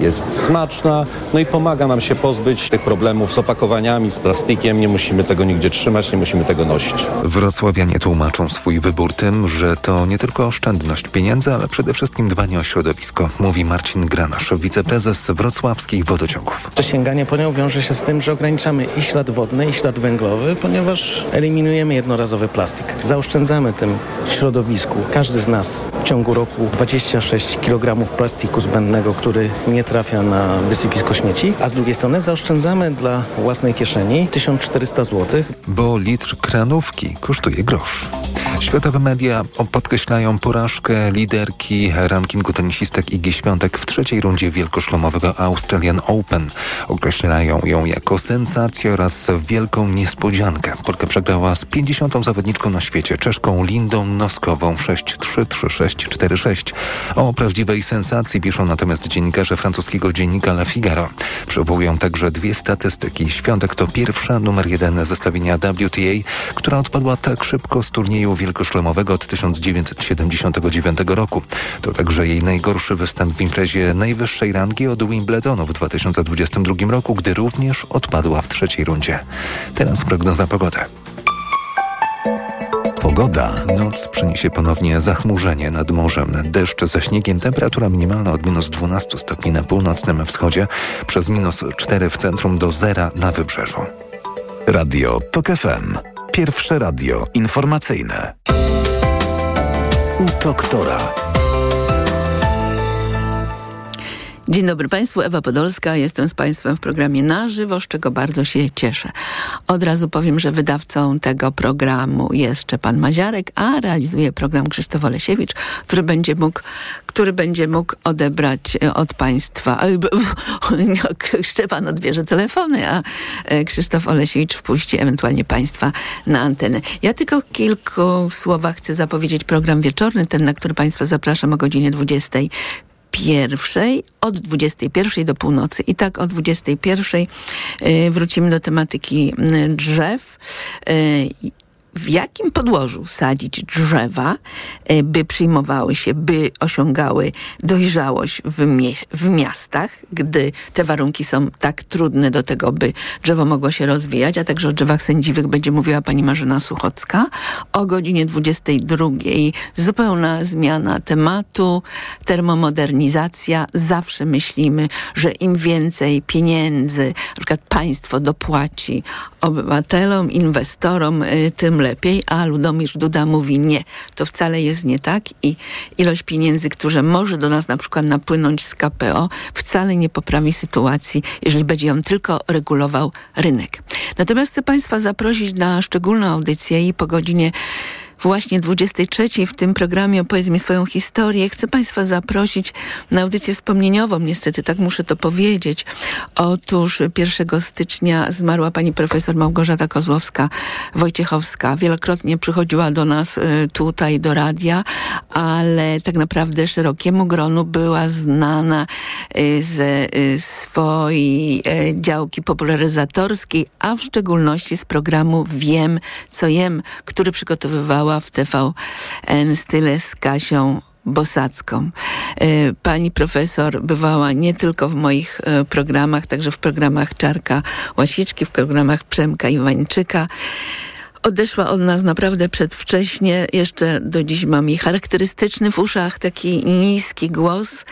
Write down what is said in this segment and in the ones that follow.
jest smaczna, no i pomaga nam się pozbyć tych problemów z opakowaniami, z plastikiem. Nie musimy tego nigdzie trzymać, nie musimy tego nosić. Wrocławianie tłumaczą swój wybór tym, że to nie tylko oszczędność pieniędzy, ale przede wszystkim dbanie o środowisko, mówi Marcin Granasz, wiceprezes wrocławskich wodociągów. Sięganie po nią wiąże się z tym, że ograniczamy i ślad wodny, i ślad węglowy, ponieważ eliminujemy jednorazowy plastik. Zaoszczędzamy tym środowisku. Każdy z nas w ciągu roku 26 kg plastiku zbędnego, który nie trafia na wysypisko śmieci, a z drugiej strony zaoszczędzamy dla własnej kieszeni 1400 zł. Bo litr kranówki kosztuje grosz. Światowe media podkreślają porażkę liderki rankingu tenisistek Igi Świątek w trzeciej rundzie wielkoszlomowego Australian Open. Określają ją jako sensację oraz wielką niespodziankę. Polka przegrała z 50. zawodniczką na świecie, Czeszką Lindą Noskową 6-3-3-6-4-6. O prawdziwej sensacji piszą natomiast dziennikarze francuskiego dziennika Le Figaro. Przywołują także dwie statystyki. Świątek to pierwsza numer jeden zestawienia WTA, która odpadła tak szybko z turnieju wielkoszlemowego od 1979 roku. To także jej najgorszy występ w imprezie najwyższej rangi od Wimbledonu w 2022 roku, gdy również odpadła w trzeciej rundzie. Teraz prognoza pogody. Pogoda. Noc przyniesie ponownie zachmurzenie nad morzem, deszcz ze śniegiem, temperatura minimalna od minus 12 stopni na północnym wschodzie, przez minus 4 w centrum do zera na wybrzeżu. Radio TOK FM. Pierwsze radio informacyjne. U doktora. Dzień dobry Państwu, Ewa Podolska. Jestem z Państwem w programie na żywo, z czego bardzo się cieszę. Od razu powiem, że wydawcą tego programu jest Szczepan Maziarek, a realizuje program Krzysztof Olesiewicz, który będzie mógł, który będzie mógł odebrać e, od Państwa. Szczepan odbierze telefony, a e, Krzysztof Olesiewicz wpuści ewentualnie Państwa na antenę. Ja tylko kilku słowach chcę zapowiedzieć program wieczorny, ten, na który Państwa zapraszam o godzinie 20 pierwszej, od 21 do północy. I tak o 21 y, wrócimy do tematyki y, drzew y, w jakim podłożu sadzić drzewa, e, by przyjmowały się, by osiągały dojrzałość w, mie w miastach, gdy te warunki są tak trudne do tego, by drzewo mogło się rozwijać, a także o drzewach sędziwych będzie mówiła pani Marzena Suchocka. O godzinie 22 zupełna zmiana tematu, termomodernizacja. Zawsze myślimy, że im więcej pieniędzy, na przykład państwo dopłaci obywatelom, inwestorom, y, tym lepiej, a Ludomir Duda mówi nie. To wcale jest nie tak i ilość pieniędzy, które może do nas na przykład napłynąć z KPO, wcale nie poprawi sytuacji, jeżeli będzie ją tylko regulował rynek. Natomiast chcę Państwa zaprosić na szczególną audycję i po godzinie właśnie 23 w tym programie Opowiedz mi swoją historię. Chcę Państwa zaprosić na audycję wspomnieniową, niestety tak muszę to powiedzieć. Otóż 1 stycznia zmarła pani profesor Małgorzata Kozłowska-Wojciechowska. Wielokrotnie przychodziła do nas y, tutaj, do radia, ale tak naprawdę szerokiemu gronu była znana y, ze y, swojej działki popularyzatorskiej, a w szczególności z programu Wiem, co jem, który przygotowywała w TVN Style z Kasią Bosacką. E, pani profesor bywała nie tylko w moich e, programach, także w programach Czarka Łasiczki, w programach Przemka Iwańczyka odeszła od nas naprawdę przedwcześnie. Jeszcze do dziś mam jej charakterystyczny w uszach taki niski głos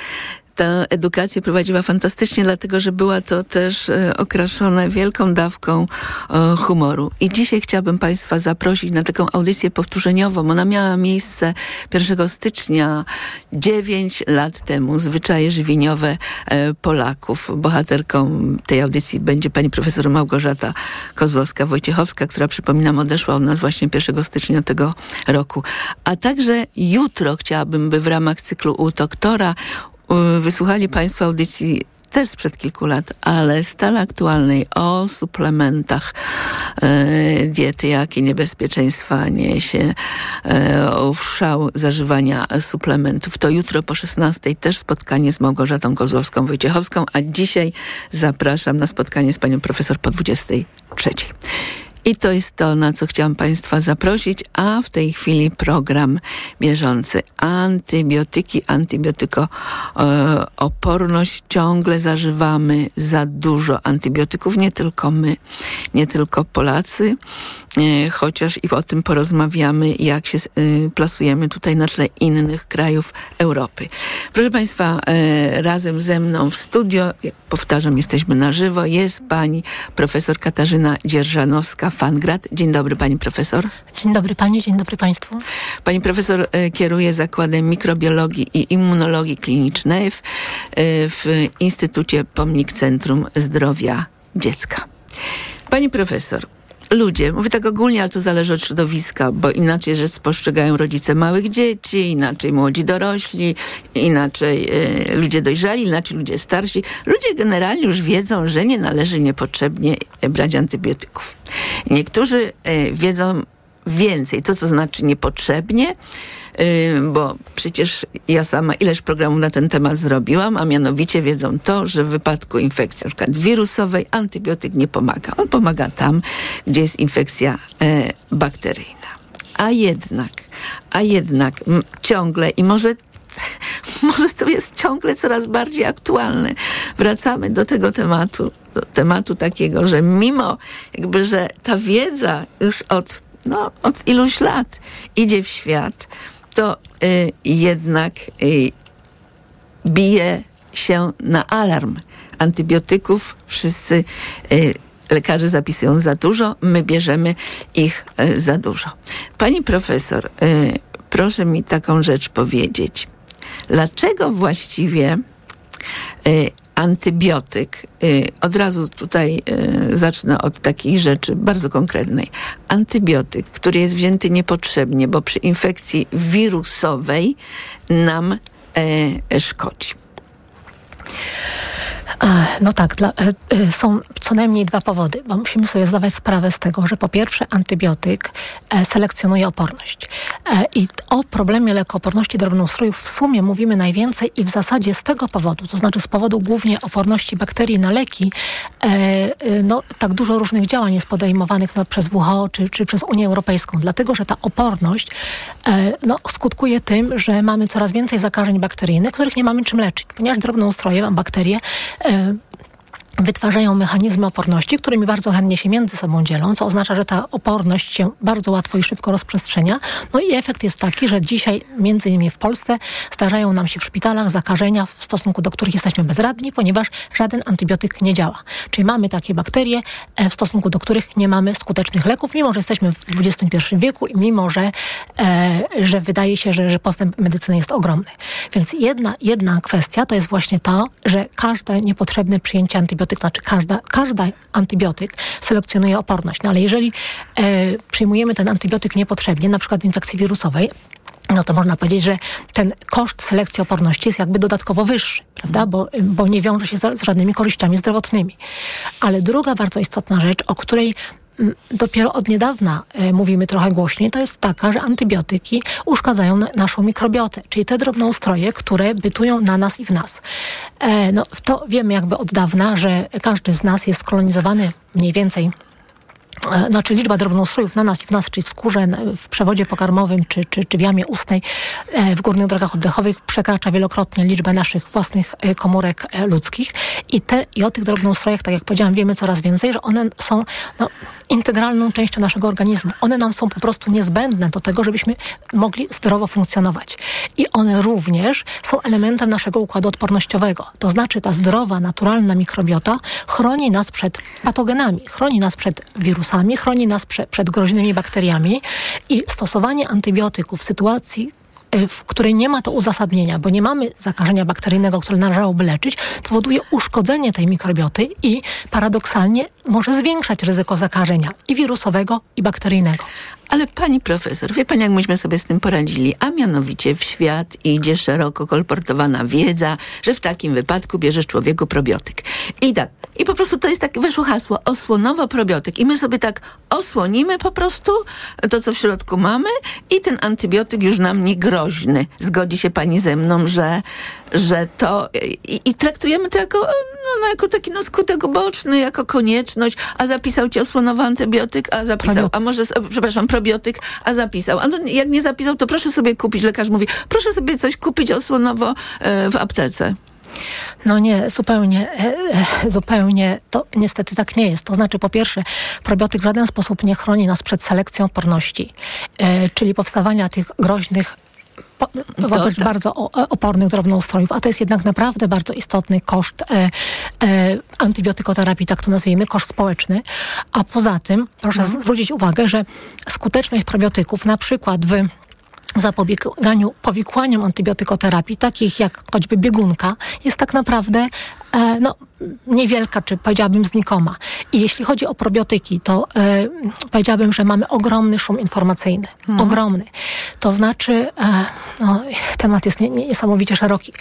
ta edukacja prowadziła fantastycznie, dlatego że była to też e, okraszone wielką dawką e, humoru. I dzisiaj chciałabym Państwa zaprosić na taką audycję powtórzeniową. Ona miała miejsce 1 stycznia 9 lat temu. Zwyczaje żywieniowe e, Polaków. Bohaterką tej audycji będzie pani profesor Małgorzata Kozłowska-Wojciechowska, która przypominam odeszła od nas właśnie 1 stycznia tego roku. A także jutro chciałabym, by w ramach cyklu u doktora Wysłuchali Państwo audycji też sprzed kilku lat, ale stale aktualnej o suplementach e, diety, jakie niebezpieczeństwa niesie e, szał zażywania suplementów. To jutro po 16 też spotkanie z Małgorzatą Kozłowską-Wojciechowską, a dzisiaj zapraszam na spotkanie z panią profesor po 23. I to jest to, na co chciałam Państwa zaprosić, a w tej chwili program bieżący. Antybiotyki, antybiotykooporność. Ciągle zażywamy za dużo antybiotyków, nie tylko my, nie tylko Polacy, e, chociaż i o tym porozmawiamy, jak się e, plasujemy tutaj na tle innych krajów Europy. Proszę Państwa, e, razem ze mną w studio, powtarzam, jesteśmy na żywo, jest pani profesor Katarzyna Dzierżanowska-Fangrat. Dzień dobry pani profesor. Dzień dobry pani, dzień dobry państwu. Pani profesor e, kieruje Zakładem Mikrobiologii i Immunologii Klinicznej w, e, w Instytucie Pomnik Centrum Zdrowia Dziecka. Pani profesor, ludzie, mówię tak ogólnie, ale to zależy od środowiska, bo inaczej rzecz postrzegają rodzice małych dzieci, inaczej młodzi dorośli, inaczej e, ludzie dojrzali, inaczej ludzie starsi. Ludzie generalnie już wiedzą, że nie należy niepotrzebnie brać antybiotyków. Niektórzy e, wiedzą więcej, to co znaczy niepotrzebnie, Yy, bo przecież ja sama ileż programów na ten temat zrobiłam, a mianowicie wiedzą to, że w wypadku infekcji wirusowej antybiotyk nie pomaga. On pomaga tam, gdzie jest infekcja e, bakteryjna. A jednak, a jednak ciągle i może może to jest ciągle coraz bardziej aktualne. Wracamy do tego tematu, do tematu takiego, że mimo jakby, że ta wiedza już od, no, od iluś lat idzie w świat, to y, jednak y, bije się na alarm. Antybiotyków wszyscy y, lekarze zapisują za dużo, my bierzemy ich y, za dużo. Pani profesor, y, proszę mi taką rzecz powiedzieć. Dlaczego właściwie y, antybiotyk, y, od razu tutaj y, zacznę od takiej rzeczy bardzo konkretnej. Antybiotyk, który jest wzięty niepotrzebnie, bo przy infekcji wirusowej nam e, szkodzi. No tak, dla, y, są co najmniej dwa powody, bo musimy sobie zdawać sprawę z tego, że po pierwsze antybiotyk e, selekcjonuje oporność. E, I o problemie lekooporności drobnoustrojów w sumie mówimy najwięcej i w zasadzie z tego powodu, to znaczy z powodu głównie oporności bakterii na leki, e, no, tak dużo różnych działań jest podejmowanych no, przez WHO czy, czy przez Unię Europejską, dlatego że ta oporność no, skutkuje tym, że mamy coraz więcej zakażeń bakteryjnych, których nie mamy czym leczyć, ponieważ drobnoustroje, mam bakterie, wytwarzają mechanizmy oporności, którymi bardzo chętnie się między sobą dzielą, co oznacza, że ta oporność się bardzo łatwo i szybko rozprzestrzenia. No i efekt jest taki, że dzisiaj między innymi w Polsce zdarzają nam się w szpitalach zakażenia, w stosunku do których jesteśmy bezradni, ponieważ żaden antybiotyk nie działa. Czyli mamy takie bakterie, e, w stosunku do których nie mamy skutecznych leków, mimo że jesteśmy w XXI wieku i mimo, że, e, że wydaje się, że, że postęp medycyny jest ogromny. Więc jedna, jedna kwestia to jest właśnie to, że każde niepotrzebne przyjęcie antybiotyku antybiotyk, znaczy każda, każda antybiotyk selekcjonuje oporność. No ale jeżeli e, przyjmujemy ten antybiotyk niepotrzebnie, na przykład w infekcji wirusowej, no to można powiedzieć, że ten koszt selekcji oporności jest jakby dodatkowo wyższy, prawda? Bo, bo nie wiąże się z, z żadnymi korzyściami zdrowotnymi. Ale druga bardzo istotna rzecz, o której dopiero od niedawna e, mówimy trochę głośniej, to jest taka, że antybiotyki uszkadzają naszą mikrobiotę, czyli te drobnoustroje, które bytują na nas i w nas. E, no, to wiemy jakby od dawna, że każdy z nas jest kolonizowany mniej więcej znaczy liczba drobnoustrojów na nas i w nas, czyli w skórze, w przewodzie pokarmowym, czy, czy, czy w jamie ustnej, e, w górnych drogach oddechowych przekracza wielokrotnie liczbę naszych własnych e, komórek ludzkich. I, te, i o tych drobnoustrojach, tak jak powiedziałam, wiemy coraz więcej, że one są no, integralną częścią naszego organizmu. One nam są po prostu niezbędne do tego, żebyśmy mogli zdrowo funkcjonować. I one również są elementem naszego układu odpornościowego. To znaczy ta zdrowa, naturalna mikrobiota chroni nas przed patogenami, chroni nas przed wirusami, wirusami, chroni nas prze, przed groźnymi bakteriami i stosowanie antybiotyków w sytuacji, e, w której nie ma to uzasadnienia, bo nie mamy zakażenia bakteryjnego, które należałoby leczyć, powoduje uszkodzenie tej mikrobioty i paradoksalnie może zwiększać ryzyko zakażenia i wirusowego, i bakteryjnego. Ale pani profesor, wie pani, jak myśmy sobie z tym poradzili? A mianowicie w świat idzie szeroko kolportowana wiedza, że w takim wypadku bierzesz człowieku probiotyk. I tak, i po prostu to jest tak, weszło hasło osłonowo probiotyk. I my sobie tak osłonimy po prostu to, co w środku mamy i ten antybiotyk już nam nie groźny. Zgodzi się pani ze mną, że, że to i, i traktujemy to jako, no, no, jako taki no, skutek uboczny, jako konieczność, a zapisał ci osłonowy antybiotyk, a zapisał, Probiotyk. a może, s- przepraszam, probiotyk, a zapisał. A no, jak nie zapisał, to proszę sobie kupić, lekarz mówi, proszę sobie coś kupić osłonowo e, w aptece. No nie, zupełnie, e, e, zupełnie to niestety tak nie jest. To znaczy, po pierwsze, probiotyk w żaden sposób nie chroni nas przed selekcją porności, e, czyli powstawania tych groźnych po, wobec tak. bardzo opornych drobnoustrojów, a to jest jednak naprawdę bardzo istotny koszt e, e, antybiotykoterapii, tak to nazwijmy, koszt społeczny. A poza tym, proszę zwrócić uwagę, że skuteczność probiotyków na przykład w zapobieganiu powikłaniom antybiotykoterapii, takich jak choćby biegunka, jest tak naprawdę no, niewielka, czy powiedziałabym znikoma. I jeśli chodzi o probiotyki, to e, powiedziałabym, że mamy ogromny szum informacyjny. Ogromny. To znaczy, e, no, temat jest nie, nie, niesamowicie szeroki.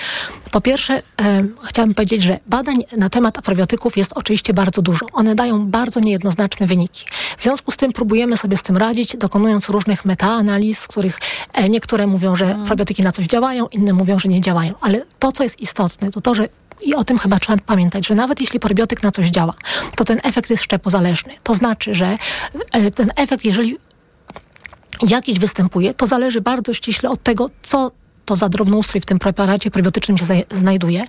Po pierwsze, e, chciałabym powiedzieć, że badań na temat probiotyków jest oczywiście bardzo dużo. One dają bardzo niejednoznaczne wyniki. W związku z tym próbujemy sobie z tym radzić, dokonując różnych metaanaliz, z których e, niektóre mówią, że probiotyki na coś działają, inne mówią, że nie działają. Ale to, co jest istotne, to to, że i o tym chyba trzeba pamiętać, że nawet jeśli probiotyk na coś działa, to ten efekt jest szczepozależny. To znaczy, że e, ten efekt, jeżeli jakiś występuje, to zależy bardzo ściśle od tego, co to za drobnoustrój w tym preparacie probiotycznym się znajduje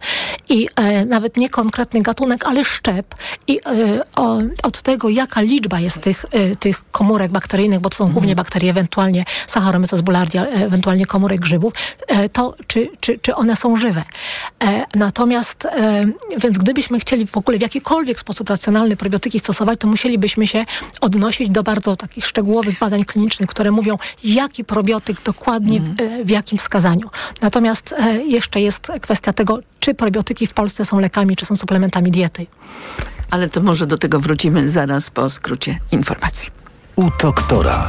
i e, nawet nie konkretny gatunek, ale szczep i e, o, od tego, jaka liczba jest tych, e, tych komórek bakteryjnych, bo to są głównie bakterie, ewentualnie Saccharomyces boulardii, e, ewentualnie komórek grzybów, e, to czy, czy, czy one są żywe. E, natomiast, więc gdybyśmy chcieli w ogóle w jakikolwiek sposób racjonalny probiotyki stosować, to musielibyśmy się odnosić do bardzo takich szczegółowych badań klinicznych, które mówią, jaki probiotyk dokładnie w, e, w jakim wskazaniu. Natomiast e, jeszcze jest kwestia tego, czy probiotyki w Polsce są lekami, czy są suplementami diety. Ale to może do tego wrócimy zaraz po skrócie informacji. U doktora.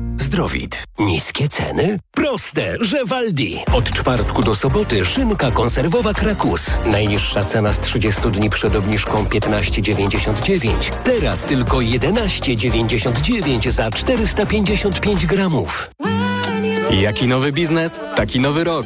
Zdrowit. Niskie ceny? Proste, że Waldi. Od czwartku do soboty szynka konserwowa Krakus. Najniższa cena z 30 dni przed obniżką 15,99. Teraz tylko 11,99 za 455 gramów. Jaki nowy biznes, taki nowy rok.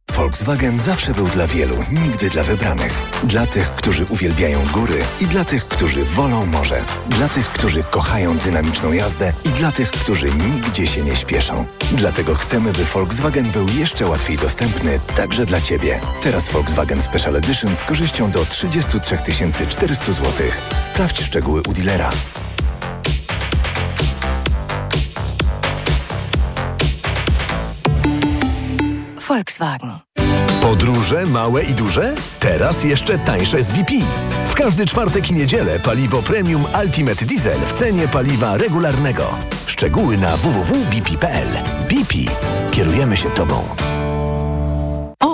Volkswagen zawsze był dla wielu, nigdy dla wybranych. Dla tych, którzy uwielbiają góry i dla tych, którzy wolą morze. Dla tych, którzy kochają dynamiczną jazdę i dla tych, którzy nigdzie się nie śpieszą. Dlatego chcemy, by Volkswagen był jeszcze łatwiej dostępny także dla Ciebie. Teraz Volkswagen Special Edition z korzyścią do 33 400 zł. Sprawdź szczegóły u dealera. Volkswagen. Podróże małe i duże? Teraz jeszcze tańsze z BP. W każdy czwartek i niedzielę paliwo premium Ultimate Diesel w cenie paliwa regularnego. Szczegóły na www.bp.pl. BP. Kierujemy się Tobą.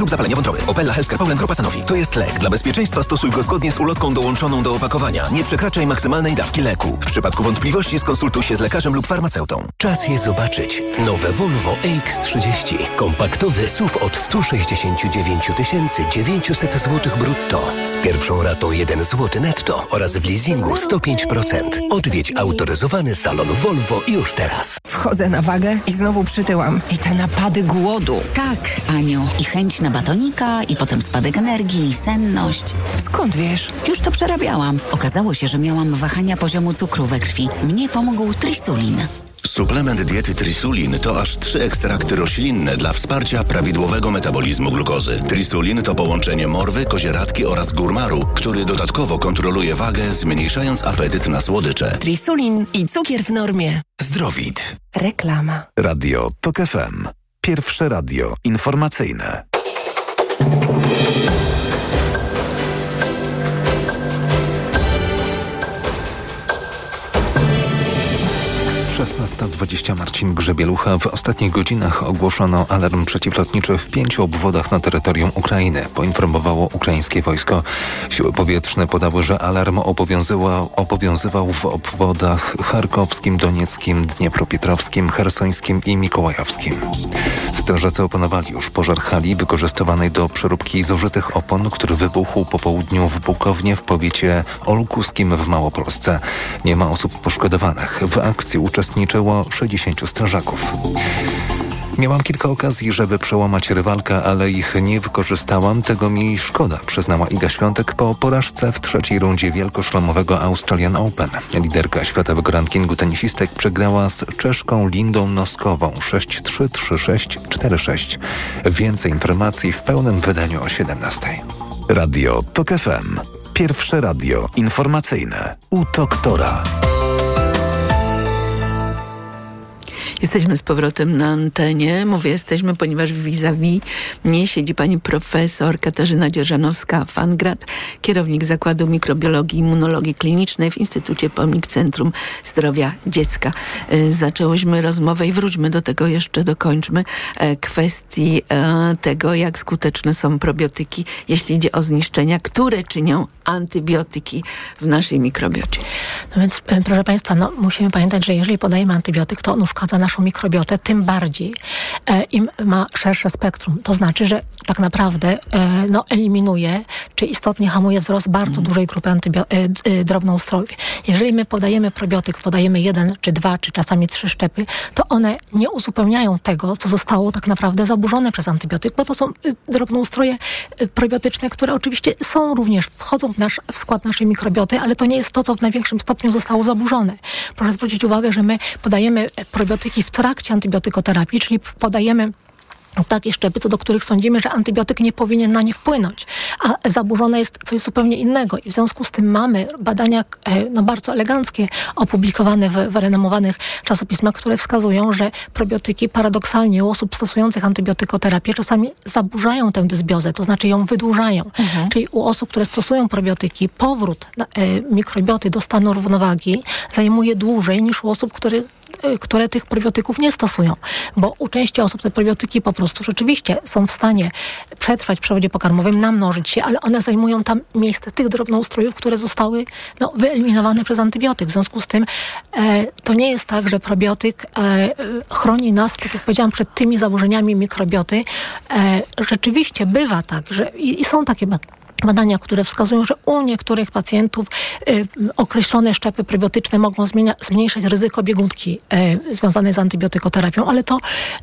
lub zapalenia wątroby. Opella Healthcare Poland Grupa Sanofi. To jest lek. Dla bezpieczeństwa stosuj go zgodnie z ulotką dołączoną do opakowania. Nie przekraczaj maksymalnej dawki leku. W przypadku wątpliwości skonsultuj się z lekarzem lub farmaceutą. Czas je zobaczyć. Nowe Volvo EX30. Kompaktowy SUV od 169 900 zł brutto. Z pierwszą ratą 1 zł netto oraz w leasingu 105%. Odwiedź autoryzowany salon Volvo już teraz. Wchodzę na wagę i znowu przytyłam. I te napady głodu. Tak, Aniu. I chęć na batonika, i potem spadek energii, i senność. Skąd wiesz? Już to przerabiałam. Okazało się, że miałam wahania poziomu cukru we krwi. Mnie pomógł trisulin. Suplement diety Trisulin to aż trzy ekstrakty roślinne dla wsparcia prawidłowego metabolizmu glukozy. Trisulin to połączenie morwy, kozieradki oraz górmaru, który dodatkowo kontroluje wagę, zmniejszając apetyt na słodycze. Trisulin i cukier w normie. Zdrowit. Reklama. Radio TOK FM. Pierwsze radio informacyjne. Thank you 16.20 Marcin Grzebielucha. W ostatnich godzinach ogłoszono alarm przeciwlotniczy w pięciu obwodach na terytorium Ukrainy, poinformowało ukraińskie wojsko. Siły powietrzne podały, że alarm obowiązywał w obwodach charkowskim, donieckim, dniepropietrowskim, hersońskim i mikołajowskim. Strażacy opanowali już pożar hali wykorzystywanej do przeróbki zużytych opon, który wybuchł po południu w Bukownie w powiecie olkuskim w Małopolsce. Nie ma osób poszkodowanych. W akcji uczestniczyło 60 strażaków. Miałam kilka okazji, żeby przełamać rywalkę, ale ich nie wykorzystałam. Tego mi szkoda, przyznała Iga Świątek po porażce w trzeciej rundzie wielkoszlemowego Australian Open. Liderka światowego rankingu tenisistek przegrała z Czeszką Lindą Noskową 6-3, 3-6, 4-6. Więcej informacji w pełnym wydaniu o 17. Radio TOK FM. Pierwsze radio informacyjne. U doktora. Jesteśmy z powrotem na antenie. Mówię jesteśmy, ponieważ vis-a-vis mnie siedzi pani profesor Katarzyna Dzierżanowska-Fangrat, kierownik Zakładu Mikrobiologii i Immunologii Klinicznej w Instytucie Pomnik Centrum Zdrowia Dziecka. Zaczęłyśmy rozmowę i wróćmy do tego jeszcze, dokończmy kwestii tego, jak skuteczne są probiotyki, jeśli idzie o zniszczenia, które czynią antybiotyki w naszej mikrobiocie. No więc, proszę Państwa, no, musimy pamiętać, że jeżeli podajemy antybiotyk, to on uszkadza naszą mikrobiotę, tym bardziej e, im ma szersze spektrum. To znaczy, że tak naprawdę e, no, eliminuje, czy istotnie hamuje wzrost bardzo mm. dużej grupy antybio- e, e, drobnoustrojów. Jeżeli my podajemy probiotyk, podajemy jeden, czy dwa, czy czasami trzy szczepy, to one nie uzupełniają tego, co zostało tak naprawdę zaburzone przez antybiotyk, bo to są drobnoustroje probiotyczne, które oczywiście są również, wchodzą w, nasz, w skład naszej mikrobioty, ale to nie jest to, co w największym stopniu zostało zaburzone. Proszę zwrócić uwagę, że my podajemy probiotyki w trakcie antybiotykoterapii, czyli podajemy takie szczepy, co do których sądzimy, że antybiotyk nie powinien na nie wpłynąć, a zaburzone jest coś zupełnie innego. I w związku z tym mamy badania no, bardzo eleganckie, opublikowane w, w renomowanych czasopismach, które wskazują, że probiotyki paradoksalnie u osób stosujących antybiotykoterapię czasami zaburzają tę dysbiozę, to znaczy ją wydłużają. Mhm. Czyli u osób, które stosują probiotyki, powrót e, mikrobioty do stanu równowagi zajmuje dłużej niż u osób, które które tych probiotyków nie stosują, bo u części osób te probiotyki po prostu rzeczywiście są w stanie przetrwać w przewodzie pokarmowym, namnożyć się, ale one zajmują tam miejsce tych drobnoustrojów, które zostały no, wyeliminowane przez antybiotyk. W związku z tym e, to nie jest tak, że probiotyk e, chroni nas, tak jak powiedziałam, przed tymi zaburzeniami mikrobioty. E, rzeczywiście bywa tak, że i, i są takie które wskazują, że u niektórych pacjentów y, określone szczepy prebiotyczne mogą zmienia, zmniejszać ryzyko biegunki y, związanej z antybiotykoterapią, ale to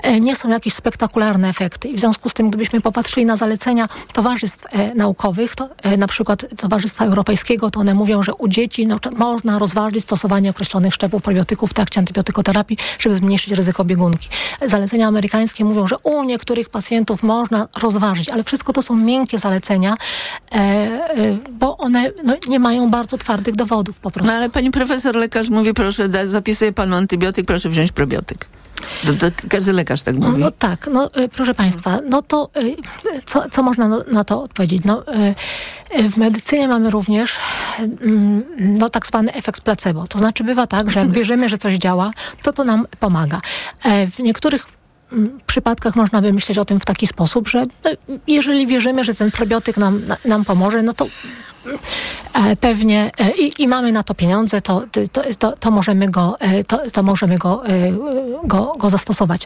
y, nie są jakieś spektakularne efekty. I w związku z tym, gdybyśmy popatrzyli na zalecenia towarzystw y, naukowych, to y, na przykład Towarzystwa Europejskiego, to one mówią, że u dzieci no, można rozważyć stosowanie określonych szczepów prebiotyków w trakcie antybiotykoterapii, żeby zmniejszyć ryzyko biegunki. Zalecenia amerykańskie mówią, że u niektórych pacjentów można rozważyć, ale wszystko to są miękkie zalecenia, bo one no, nie mają bardzo twardych dowodów po prostu. No ale pani profesor, lekarz mówi, proszę, da, zapisuje panu antybiotyk, proszę wziąć probiotyk. To, to każdy lekarz tak mówi. No tak, no e, proszę Państwa, no to e, co, co można no, na to odpowiedzieć? No, e, e, w medycynie mamy również mm, no, tak zwany efekt placebo. To znaczy bywa tak, że jak wierzymy, że coś działa, to to nam pomaga. E, W niektórych przypadkach można by myśleć o tym w taki sposób, że no, jeżeli wierzymy, że ten probiotyk nam, na- nam pomoże, no to e, pewnie e, i, i mamy na to pieniądze, to, to, to, to możemy, go, e, to, to możemy go, e, go, go zastosować.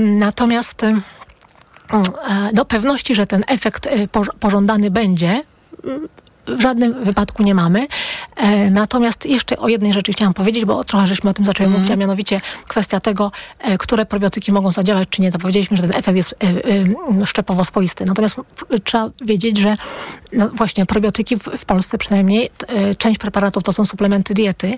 Natomiast e, e, do pewności, że ten efekt e, poż- pożądany będzie, w żadnym wypadku nie mamy. E, natomiast jeszcze o jednej rzeczy chciałam powiedzieć, bo trochę żeśmy o tym zaczęli mówić, a mianowicie kwestia tego, e, które probiotyki mogą zadziałać, czy nie. To powiedzieliśmy, że ten efekt jest e, e, szczepowo swoisty. Natomiast p- trzeba wiedzieć, że no właśnie probiotyki w, w Polsce przynajmniej, e, część preparatów to są suplementy diety, e,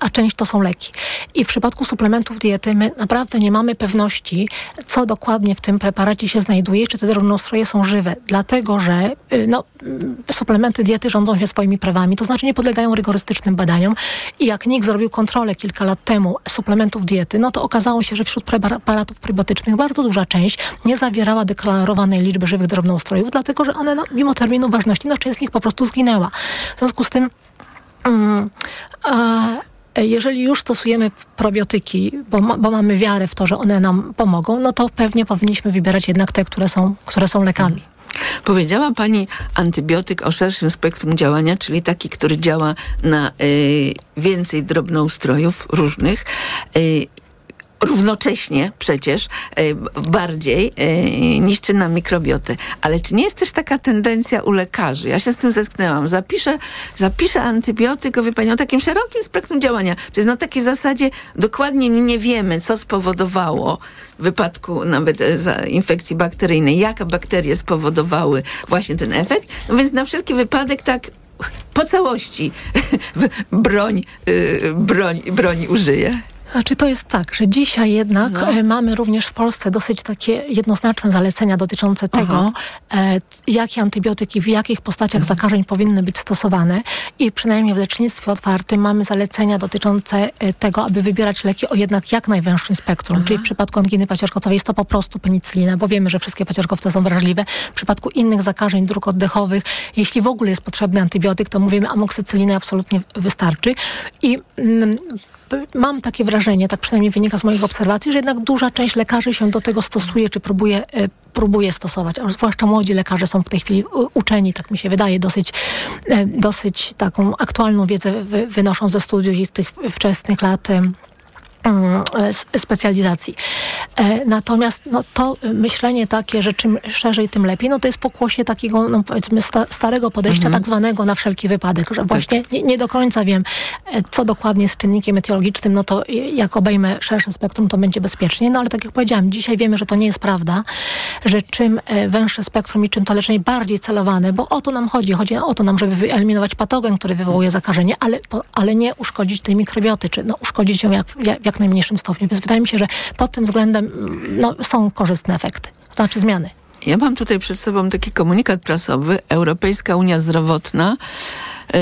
a część to są leki. I w przypadku suplementów diety my naprawdę nie mamy pewności, co dokładnie w tym preparacie się znajduje, czy te drobnoustroje są żywe. Dlatego, że y, no, mm, suplementy diety rządzą się swoimi prawami, to znaczy nie podlegają rygorystycznym badaniom. I jak NIK zrobił kontrolę kilka lat temu suplementów diety, no to okazało się, że wśród preparatów prebiotycznych bardzo duża część nie zawierała deklarowanej liczby żywych drobnoustrojów, dlatego, że one no, mimo terminu ważności, no część z nich po prostu zginęła. W związku z tym mm, jeżeli już stosujemy probiotyki, bo, bo mamy wiarę w to, że one nam pomogą, no to pewnie powinniśmy wybierać jednak te, które są, które są lekami. Powiedziała Pani antybiotyk o szerszym spektrum działania, czyli taki, który działa na y, więcej drobnoustrojów różnych. Y, równocześnie przecież y, bardziej y, niszczy nam mikrobiotę. Ale czy nie jest też taka tendencja u lekarzy? Ja się z tym zetknęłam. Zapiszę, zapiszę antybiotyk, wie Pani, o takim szerokim spektrum działania. To jest na takiej zasadzie dokładnie nie wiemy, co spowodowało w wypadku nawet e, infekcji bakteryjnej, jakie bakterie spowodowały właśnie ten efekt. No więc na wszelki wypadek tak po całości broń, y, broń, broń użyję. Znaczy to jest tak, że dzisiaj jednak No. e, mamy również w Polsce dosyć takie jednoznaczne zalecenia dotyczące tego, e, jakie antybiotyki w jakich postaciach zakażeń powinny być stosowane? I przynajmniej w lecznictwie otwartym mamy zalecenia dotyczące e, tego, aby wybierać leki o jednak jak najwęższym spektrum, czyli w przypadku anginy paciorkowej jest to po prostu penicylina, bo wiemy, że wszystkie paciorkowce są wrażliwe. W przypadku innych zakażeń dróg oddechowych, jeśli w ogóle jest potrzebny antybiotyk, to mówimy amokscycyliny absolutnie wystarczy. I mm, mam takie wrażenie, tak przynajmniej wynika z moich obserwacji, że jednak duża część lekarzy się do tego stosuje, czy próbuje, e, próbuje stosować, a zwłaszcza młodzi lekarze są w tej chwili uczeni, tak mi się wydaje, dosyć, e, dosyć taką aktualną wiedzę wy, wynoszą ze studiów i z tych wczesnych lat specjalizacji. E, Natomiast no, to myślenie takie, że czym szerzej, tym lepiej, no to jest pokłosie takiego, no powiedzmy, sta, starego podejścia, tak zwanego na wszelki wypadek, że właśnie nie, nie do końca wiem, e, co dokładnie jest czynnikiem etiologicznym, no to jak obejmę szersze spektrum, to będzie bezpiecznie. No ale tak jak powiedziałam, dzisiaj wiemy, że to nie jest prawda, że czym e, węższe spektrum i czym to leczenie bardziej celowane, bo o to nam chodzi. Chodzi o to nam, żeby wyeliminować patogen, który wywołuje zakażenie, ale, ale nie uszkodzić tej mikrobioty, czy no, uszkodzić ją jak, jak, jak najmniejszym stopniu. Więc wydaje mi się, że pod tym względem mm, no, są korzystne efekty, to znaczy zmiany. Ja mam tutaj przed sobą taki komunikat prasowy. Europejska Unia Zdrowotna. Yy,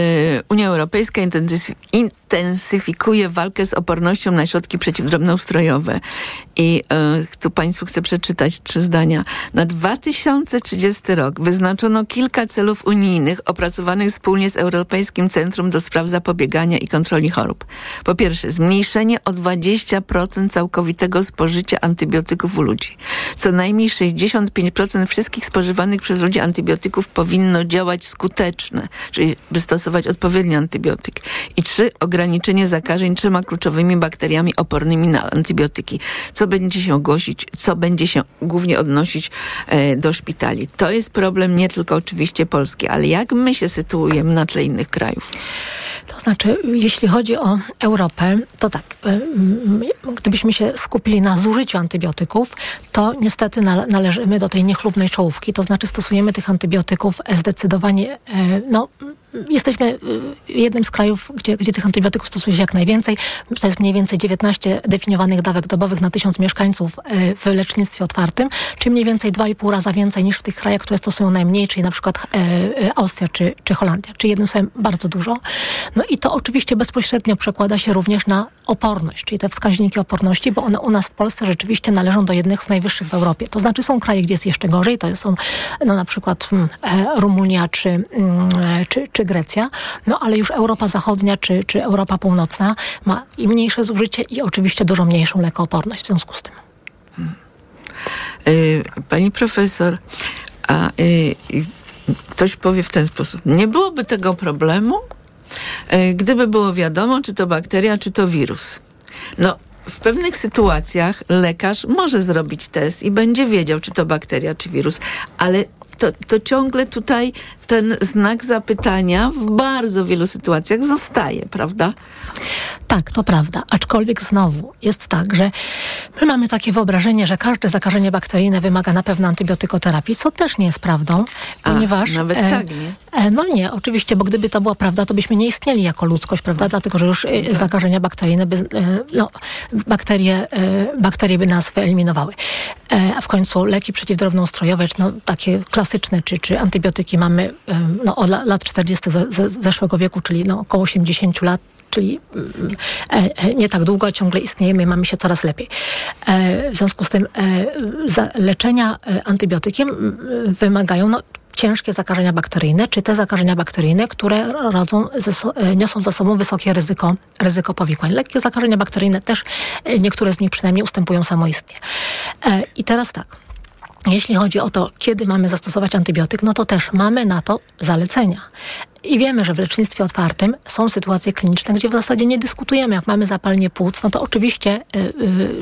Unia Europejska intensyfikuje walkę z opornością na środki przeciwdrobnoustrojowe. I yy, tu Państwu chcę przeczytać trzy zdania. Na 2030 rok wyznaczono kilka celów unijnych opracowanych wspólnie z Europejskim Centrum do Spraw Zapobiegania i Kontroli Chorób. Po pierwsze, zmniejszenie o 20% całkowitego spożycia antybiotyków u ludzi. Co najmniej 65% wszystkich spożywanych przez ludzi antybiotyków powinno działać skuteczne, czyli by stosować odpowiedni antybiotyk. I trzy, ograniczenie ograniczenie zakażeń trzema kluczowymi bakteriami opornymi na antybiotyki. Co będzie się ogłosić, co będzie się głównie odnosić e, do szpitali. To jest problem nie tylko oczywiście polski, ale jak my się sytuujemy na tle innych krajów? To znaczy, jeśli chodzi o Europę, to tak, y, gdybyśmy się skupili na zużyciu antybiotyków, to niestety należymy do tej niechlubnej czołówki, to znaczy stosujemy tych antybiotyków zdecydowanie, no, jesteśmy jednym z krajów, gdzie, gdzie tych antybiotyków stosuje się jak najwięcej. To jest mniej więcej 19 definiowanych dawek dobowych na tysiąc mieszkańców w lecznictwie otwartym, czy mniej więcej 2,5 raza więcej niż w tych krajach, które stosują najmniej, czyli na przykład Austria czy, czy Holandia. Czyli jednym słowem bardzo dużo. No i to oczywiście bezpośrednio przekłada się również na oporność, czyli te wskaźniki oporności, bo one u nas w Polsce rzeczywiście należą do jednych z najwyższych w Europie. To znaczy są kraje, gdzie jest jeszcze gorzej, to są no, na przykład mm, e, Rumunia czy, mm, e, czy, czy Grecja, no ale już Europa Zachodnia czy, czy Europa Północna ma i mniejsze zużycie i oczywiście dużo mniejszą lekooporność w związku z tym. Hmm. Pani profesor, a ktoś powie w ten sposób, nie byłoby tego problemu, E, gdyby było wiadomo, czy to bakteria, czy to wirus. No, w pewnych sytuacjach lekarz może zrobić test i będzie wiedział, czy to bakteria, czy wirus, ale to, to ciągle tutaj ten znak zapytania w bardzo wielu sytuacjach zostaje, prawda? Tak, to prawda. Aczkolwiek znowu jest tak, że my mamy takie wyobrażenie, że każde zakażenie bakteryjne wymaga na pewno antybiotykoterapii, co też nie jest prawdą, A, ponieważ... Nawet e, tak, nie? E, no nie, oczywiście, bo gdyby to była prawda, to byśmy nie istnieli jako ludzkość, prawda? Dlatego, że już e, tak. zakażenia bakteryjne by, e, no, bakterie, e, bakterie by nas wyeliminowały. E, a w końcu leki przeciwdrobnoustrojowe, no, takie klasyczne, czy, czy antybiotyki mamy no, od lat 40. zeszłego wieku, czyli no, około 80 lat, czyli e, e, nie tak długo, ciągle istniejemy i mamy się coraz lepiej. E, w związku z tym leczenia antybiotykiem wymagają no, ciężkie zakażenia bakteryjne, czy te zakażenia bakteryjne, które rodzą, niosą za sobą wysokie ryzyko, ryzyko powikłań. Lekkie zakażenia bakteryjne też, niektóre z nich przynajmniej ustępują samoistnie. I teraz tak. Jeśli chodzi o to, kiedy mamy zastosować antybiotyk, no to też mamy na to zalecenia. I wiemy, że w lecznictwie otwartym są sytuacje kliniczne, gdzie w zasadzie nie dyskutujemy. Jak mamy zapalenie płuc, no to oczywiście y,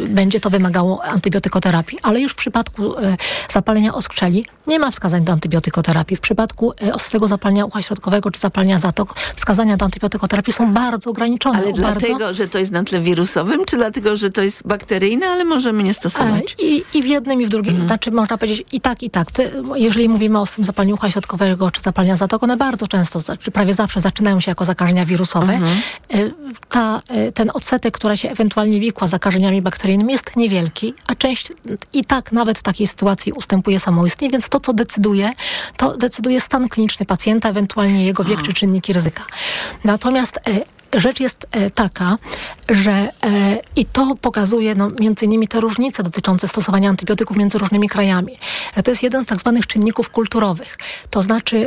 y, będzie to wymagało antybiotykoterapii. Ale już w przypadku y, zapalenia oskrzeli nie ma wskazań do antybiotykoterapii. W przypadku y, ostrego zapalenia ucha środkowego czy zapalenia zatok wskazania do antybiotykoterapii są bardzo ograniczone. Ale bardzo... dlatego, że to jest na tle wirusowym, czy dlatego, że to jest bakteryjne, ale możemy nie stosować? E, I, i w jednym, i w drugim. Mhm. Znaczy można powiedzieć i tak, i tak. Ty, jeżeli mówimy o ostrym zapaleniu ucha środkowego czy zapalenia zatok, one bardzo często czy prawie zawsze zaczynają się jako zakażenia wirusowe, mhm. Y, ta, y, ten odsetek, która się ewentualnie wikła zakażeniami bakteryjnymi jest niewielki, a część i tak nawet w takiej sytuacji ustępuje samoistnie, więc to, co decyduje, to decyduje stan kliniczny pacjenta, ewentualnie jego wiek czy czynniki ryzyka. Natomiast y, rzecz jest taka, że i to pokazuje no, między innymi te różnice dotyczące stosowania antybiotyków między różnymi krajami. Że to jest jeden z tak zwanych czynników kulturowych. To znaczy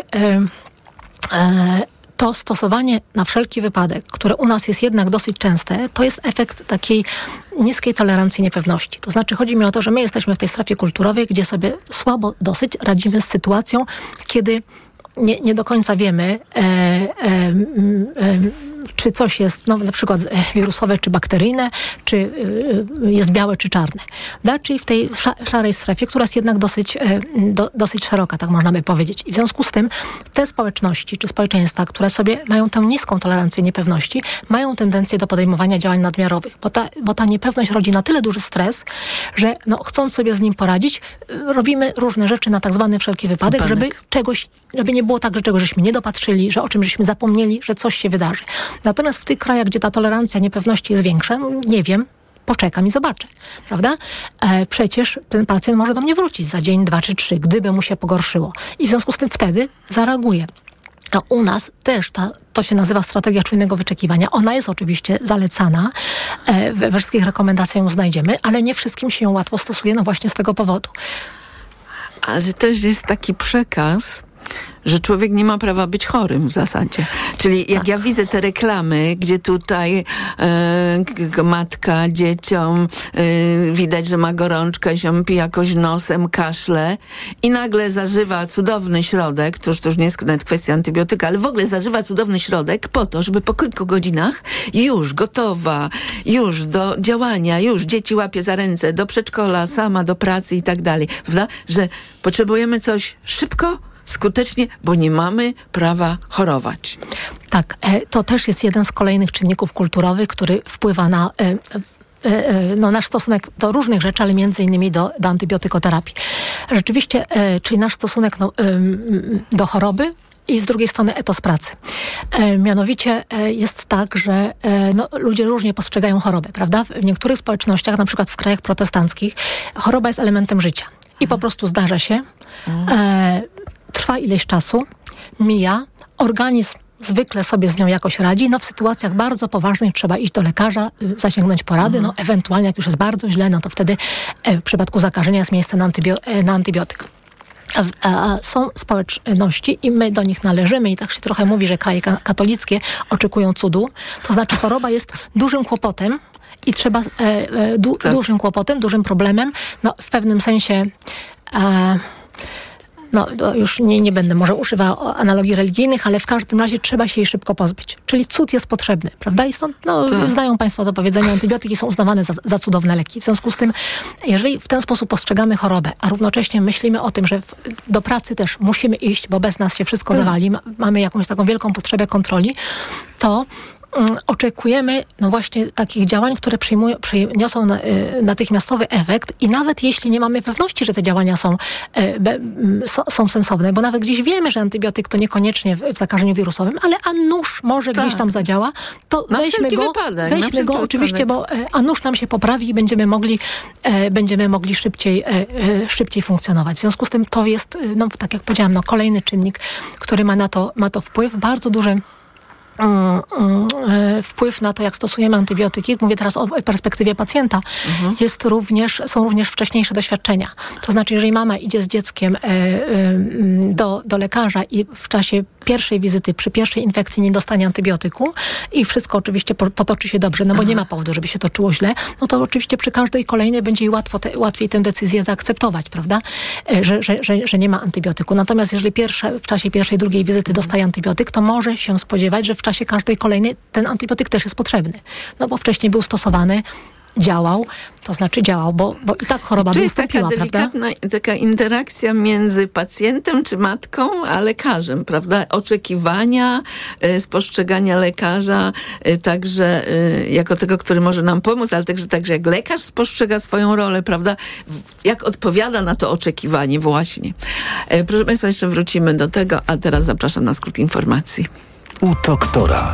to stosowanie na wszelki wypadek, które u nas jest jednak dosyć częste, to jest efekt takiej niskiej tolerancji niepewności. To znaczy chodzi mi o to, że my jesteśmy w tej strefie kulturowej, gdzie sobie słabo dosyć radzimy z sytuacją, kiedy nie, nie do końca wiemy, e, e, e, czy coś jest no, na przykład wirusowe czy bakteryjne, czy e, jest białe czy czarne. Da? Czyli w tej szarej strefie, która jest jednak dosyć, e, do, dosyć szeroka, tak można by powiedzieć. I w związku z tym te społeczności czy społeczeństwa, które sobie mają tę niską tolerancję niepewności, mają tendencję do podejmowania działań nadmiarowych, bo ta, bo ta niepewność rodzi na tyle duży stres, że no, chcąc sobie z nim poradzić, robimy różne rzeczy na tak zwany wszelki wypadek, wypadek. żeby czegoś, żeby nie było tak, że czegoś żeśmy nie dopatrzyli, że o czym żeśmy zapomnieli, że coś się wydarzy. Natomiast w tych krajach, gdzie ta tolerancja niepewności jest większa, nie wiem, poczekam i zobaczę, prawda? E, przecież ten pacjent może do mnie wrócić za dzień, dwa czy trzy, gdyby mu się pogorszyło. I w związku z tym wtedy zareaguję. A u nas też ta, to się nazywa strategia czujnego wyczekiwania. Ona jest oczywiście zalecana, e, we wszystkich rekomendacjach ją znajdziemy, ale nie wszystkim się ją łatwo stosuje, no właśnie z tego powodu. Ale też jest taki przekaz, że człowiek nie ma prawa być chorym w zasadzie. Czyli jak Tak. ja widzę te reklamy, gdzie tutaj k- matka dzieciom e, widać, że ma gorączkę, ziąpi jakoś nosem, kaszle i nagle zażywa cudowny środek, to już, to już nie jest nawet kwestia antybiotyka, ale w ogóle zażywa cudowny środek po to, żeby po kilku godzinach już gotowa, już do działania, już dzieci łapie za ręce, do przedszkola, sama do pracy i tak dalej. Prawda? Że potrzebujemy coś szybko, skutecznie, bo nie mamy prawa chorować. Tak, e, to też jest jeden z kolejnych czynników kulturowych, który wpływa na e, e, no, nasz stosunek do różnych rzeczy, ale między innymi do, do antybiotykoterapii. Rzeczywiście, czyli nasz stosunek no, do choroby i z drugiej strony etos pracy. E, mianowicie e, jest tak, że e, no, ludzie różnie postrzegają chorobę, prawda? W niektórych społecznościach, na przykład w krajach protestanckich, choroba jest elementem życia i po prostu zdarza się, e, trwa ileś czasu, mija, organizm zwykle sobie z nią jakoś radzi. No w sytuacjach bardzo poważnych trzeba iść do lekarza, y, zasięgnąć porady, no ewentualnie jak już jest bardzo źle, no to wtedy e, w przypadku zakażenia jest miejsce na, antybio- e, na antybiotyk. Są społeczności i my do nich należymy i tak się trochę mówi, że kraje ka- katolickie oczekują cudu. To znaczy choroba jest dużym kłopotem i trzeba e, e, du, dużym kłopotem, dużym problemem. No w pewnym sensie e, no już nie, nie będę może używała analogii religijnych, ale w każdym razie trzeba się jej szybko pozbyć. Czyli cud jest potrzebny, prawda? I stąd, no, Tak. znają Państwo to powiedzenie, antybiotyki są uznawane za, za cudowne leki. W związku z tym, jeżeli w ten sposób postrzegamy chorobę, a równocześnie myślimy o tym, że w, do pracy też musimy iść, bo bez nas się wszystko Tak. zawali, ma, mamy jakąś taką wielką potrzebę kontroli, to oczekujemy no właśnie takich działań, które przyjmują, przyniosą y, natychmiastowy efekt i nawet jeśli nie mamy pewności, że te działania są, be, mm, są sensowne, bo nawet gdzieś wiemy, że antybiotyk to niekoniecznie w, zakażeniu wirusowym, ale a nóż może Tak. gdzieś tam zadziała, to Na weźmy go, wypadek, weźmy go oczywiście, bo e, a nóż nam się poprawi i będziemy mogli, e, będziemy mogli szybciej, e, e, szybciej funkcjonować. W związku z tym to jest, e, no, tak jak powiedziałam, no, kolejny czynnik, który ma na to, ma to wpływ, bardzo duży mm, mm, e, wpływ na to, jak stosujemy antybiotyki, mówię teraz o perspektywie pacjenta, jest również, są również wcześniejsze doświadczenia. To znaczy, jeżeli mama idzie z dzieckiem e, e, do, do lekarza i w czasie pierwszej wizyty, przy pierwszej infekcji nie dostanie antybiotyku i wszystko oczywiście po, potoczy się dobrze, no bo nie ma powodu, żeby się toczyło źle, no to oczywiście przy każdej kolejnej będzie jej łatwo te, łatwiej tę decyzję zaakceptować, prawda? E, Że, że, że, że nie ma antybiotyku. Natomiast jeżeli pierwsze, w czasie pierwszej, drugiej wizyty dostaje antybiotyk, to może się spodziewać, że w czasie każdej kolejnej ten antybiotyk też jest potrzebny. No bo wcześniej był stosowany, działał, to znaczy działał, bo, bo i tak choroba tu jest taka ustąpiła, prawda? delikatna taka interakcja między pacjentem czy matką, a lekarzem, prawda? Oczekiwania, y, spostrzegania lekarza, y, także y, jako tego, który może nam pomóc, ale także, także jak lekarz spostrzega swoją rolę, prawda? Jak odpowiada na to oczekiwanie właśnie. E, Proszę Państwa, jeszcze wrócimy do tego, a teraz zapraszam na skrót informacji. U doktora.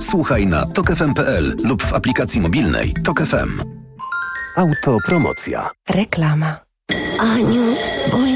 Słuchaj na tokefm.pl lub w aplikacji mobilnej Tok FM. Autopromocja. Reklama. Aniu, boli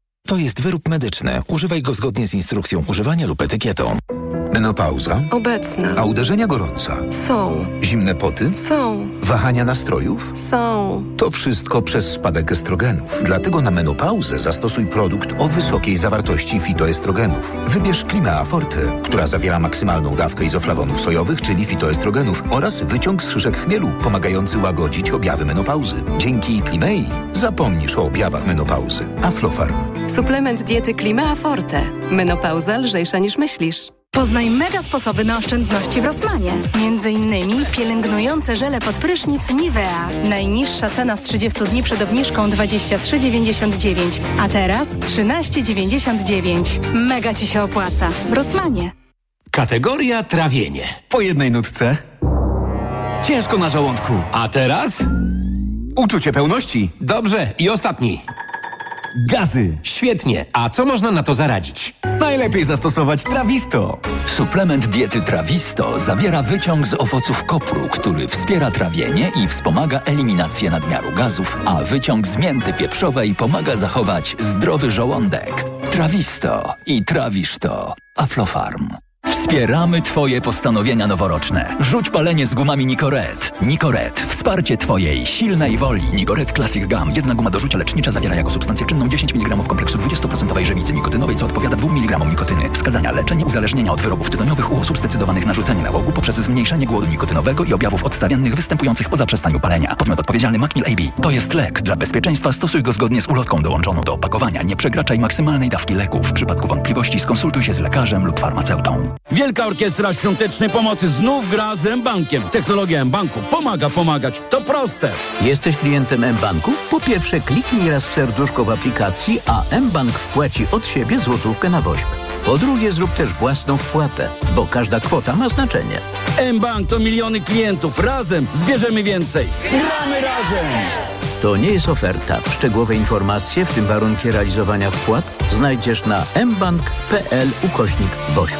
To jest wyrób medyczny. Używaj go zgodnie z instrukcją używania lub etykietą. Menopauza? Obecna. A uderzenia gorąca? Są. Zimne poty? Są. Wahania nastrojów? Są. To wszystko przez spadek estrogenów. Dlatego na menopauzę zastosuj produkt o wysokiej zawartości fitoestrogenów. Wybierz Klimea Forte, która zawiera maksymalną dawkę izoflawonów sojowych, czyli fitoestrogenów oraz wyciąg z szyszek chmielu, pomagający łagodzić objawy menopauzy. Dzięki Klimei zapomnisz o objawach menopauzy. Aflofarm. Suplement diety Klimea Forte. Menopauza lżejsza niż myślisz. Poznaj mega sposoby na oszczędności w Rosmanie. Między innymi pielęgnujące żele pod prysznic Nivea. Najniższa cena z 30 dni przed obniżką 23,99, a teraz 13,99. Mega Ci się opłaca. W Rosmanie. Kategoria trawienie. Po jednej nutce. Ciężko na żołądku. A teraz? Uczucie pełności. Dobrze. I ostatni. Gazy. Świetnie. A co można na to zaradzić? Najlepiej zastosować Trawisto. Suplement diety Trawisto zawiera wyciąg z owoców kopru, który wspiera trawienie i wspomaga eliminację nadmiaru gazów, a wyciąg z mięty pieprzowej pomaga zachować zdrowy żołądek. Trawisto i trawisz to. Aflofarm. Wspieramy Twoje postanowienia noworoczne. Rzuć palenie z gumami Nicoret. Nicoret. Wsparcie Twojej silnej woli. Nicoret Classic Gum. Jedna guma do rzucia lecznicza zawiera jako substancję czynną 10 mg kompleksu 20% żywicy nikotynowej, co odpowiada 2 mg nikotyny. Wskazania. Leczenie uzależnienia od wyrobów tytoniowych u osób zdecydowanych na rzucenie nałogu poprzez zmniejszenie głodu nikotynowego i objawów odstawiennych występujących po zaprzestaniu palenia. Podmiot odpowiedzialny Macnil AB. To jest lek. Dla bezpieczeństwa stosuj go zgodnie z ulotką dołączoną do opakowania. Nie przekraczaj maksymalnej dawki leku. W przypadku wątpliwości skonsultuj się z lekarzem lub farmaceutą. Wielka Orkiestra Świątecznej Pomocy znów gra z M-Bankiem. Technologia M-Banku pomaga pomagać. To proste. Jesteś klientem M-Banku? Po pierwsze kliknij raz w serduszko w aplikacji, a M-Bank wpłaci od siebie złotówkę na woźb. Po drugie zrób też własną wpłatę, bo każda kwota ma znaczenie. M-Bank to miliony klientów. Razem zbierzemy więcej. Gramy razem! To nie jest oferta. Szczegółowe informacje, w tym warunki realizowania wpłat, znajdziesz na mbank.pl ukośnik woźb.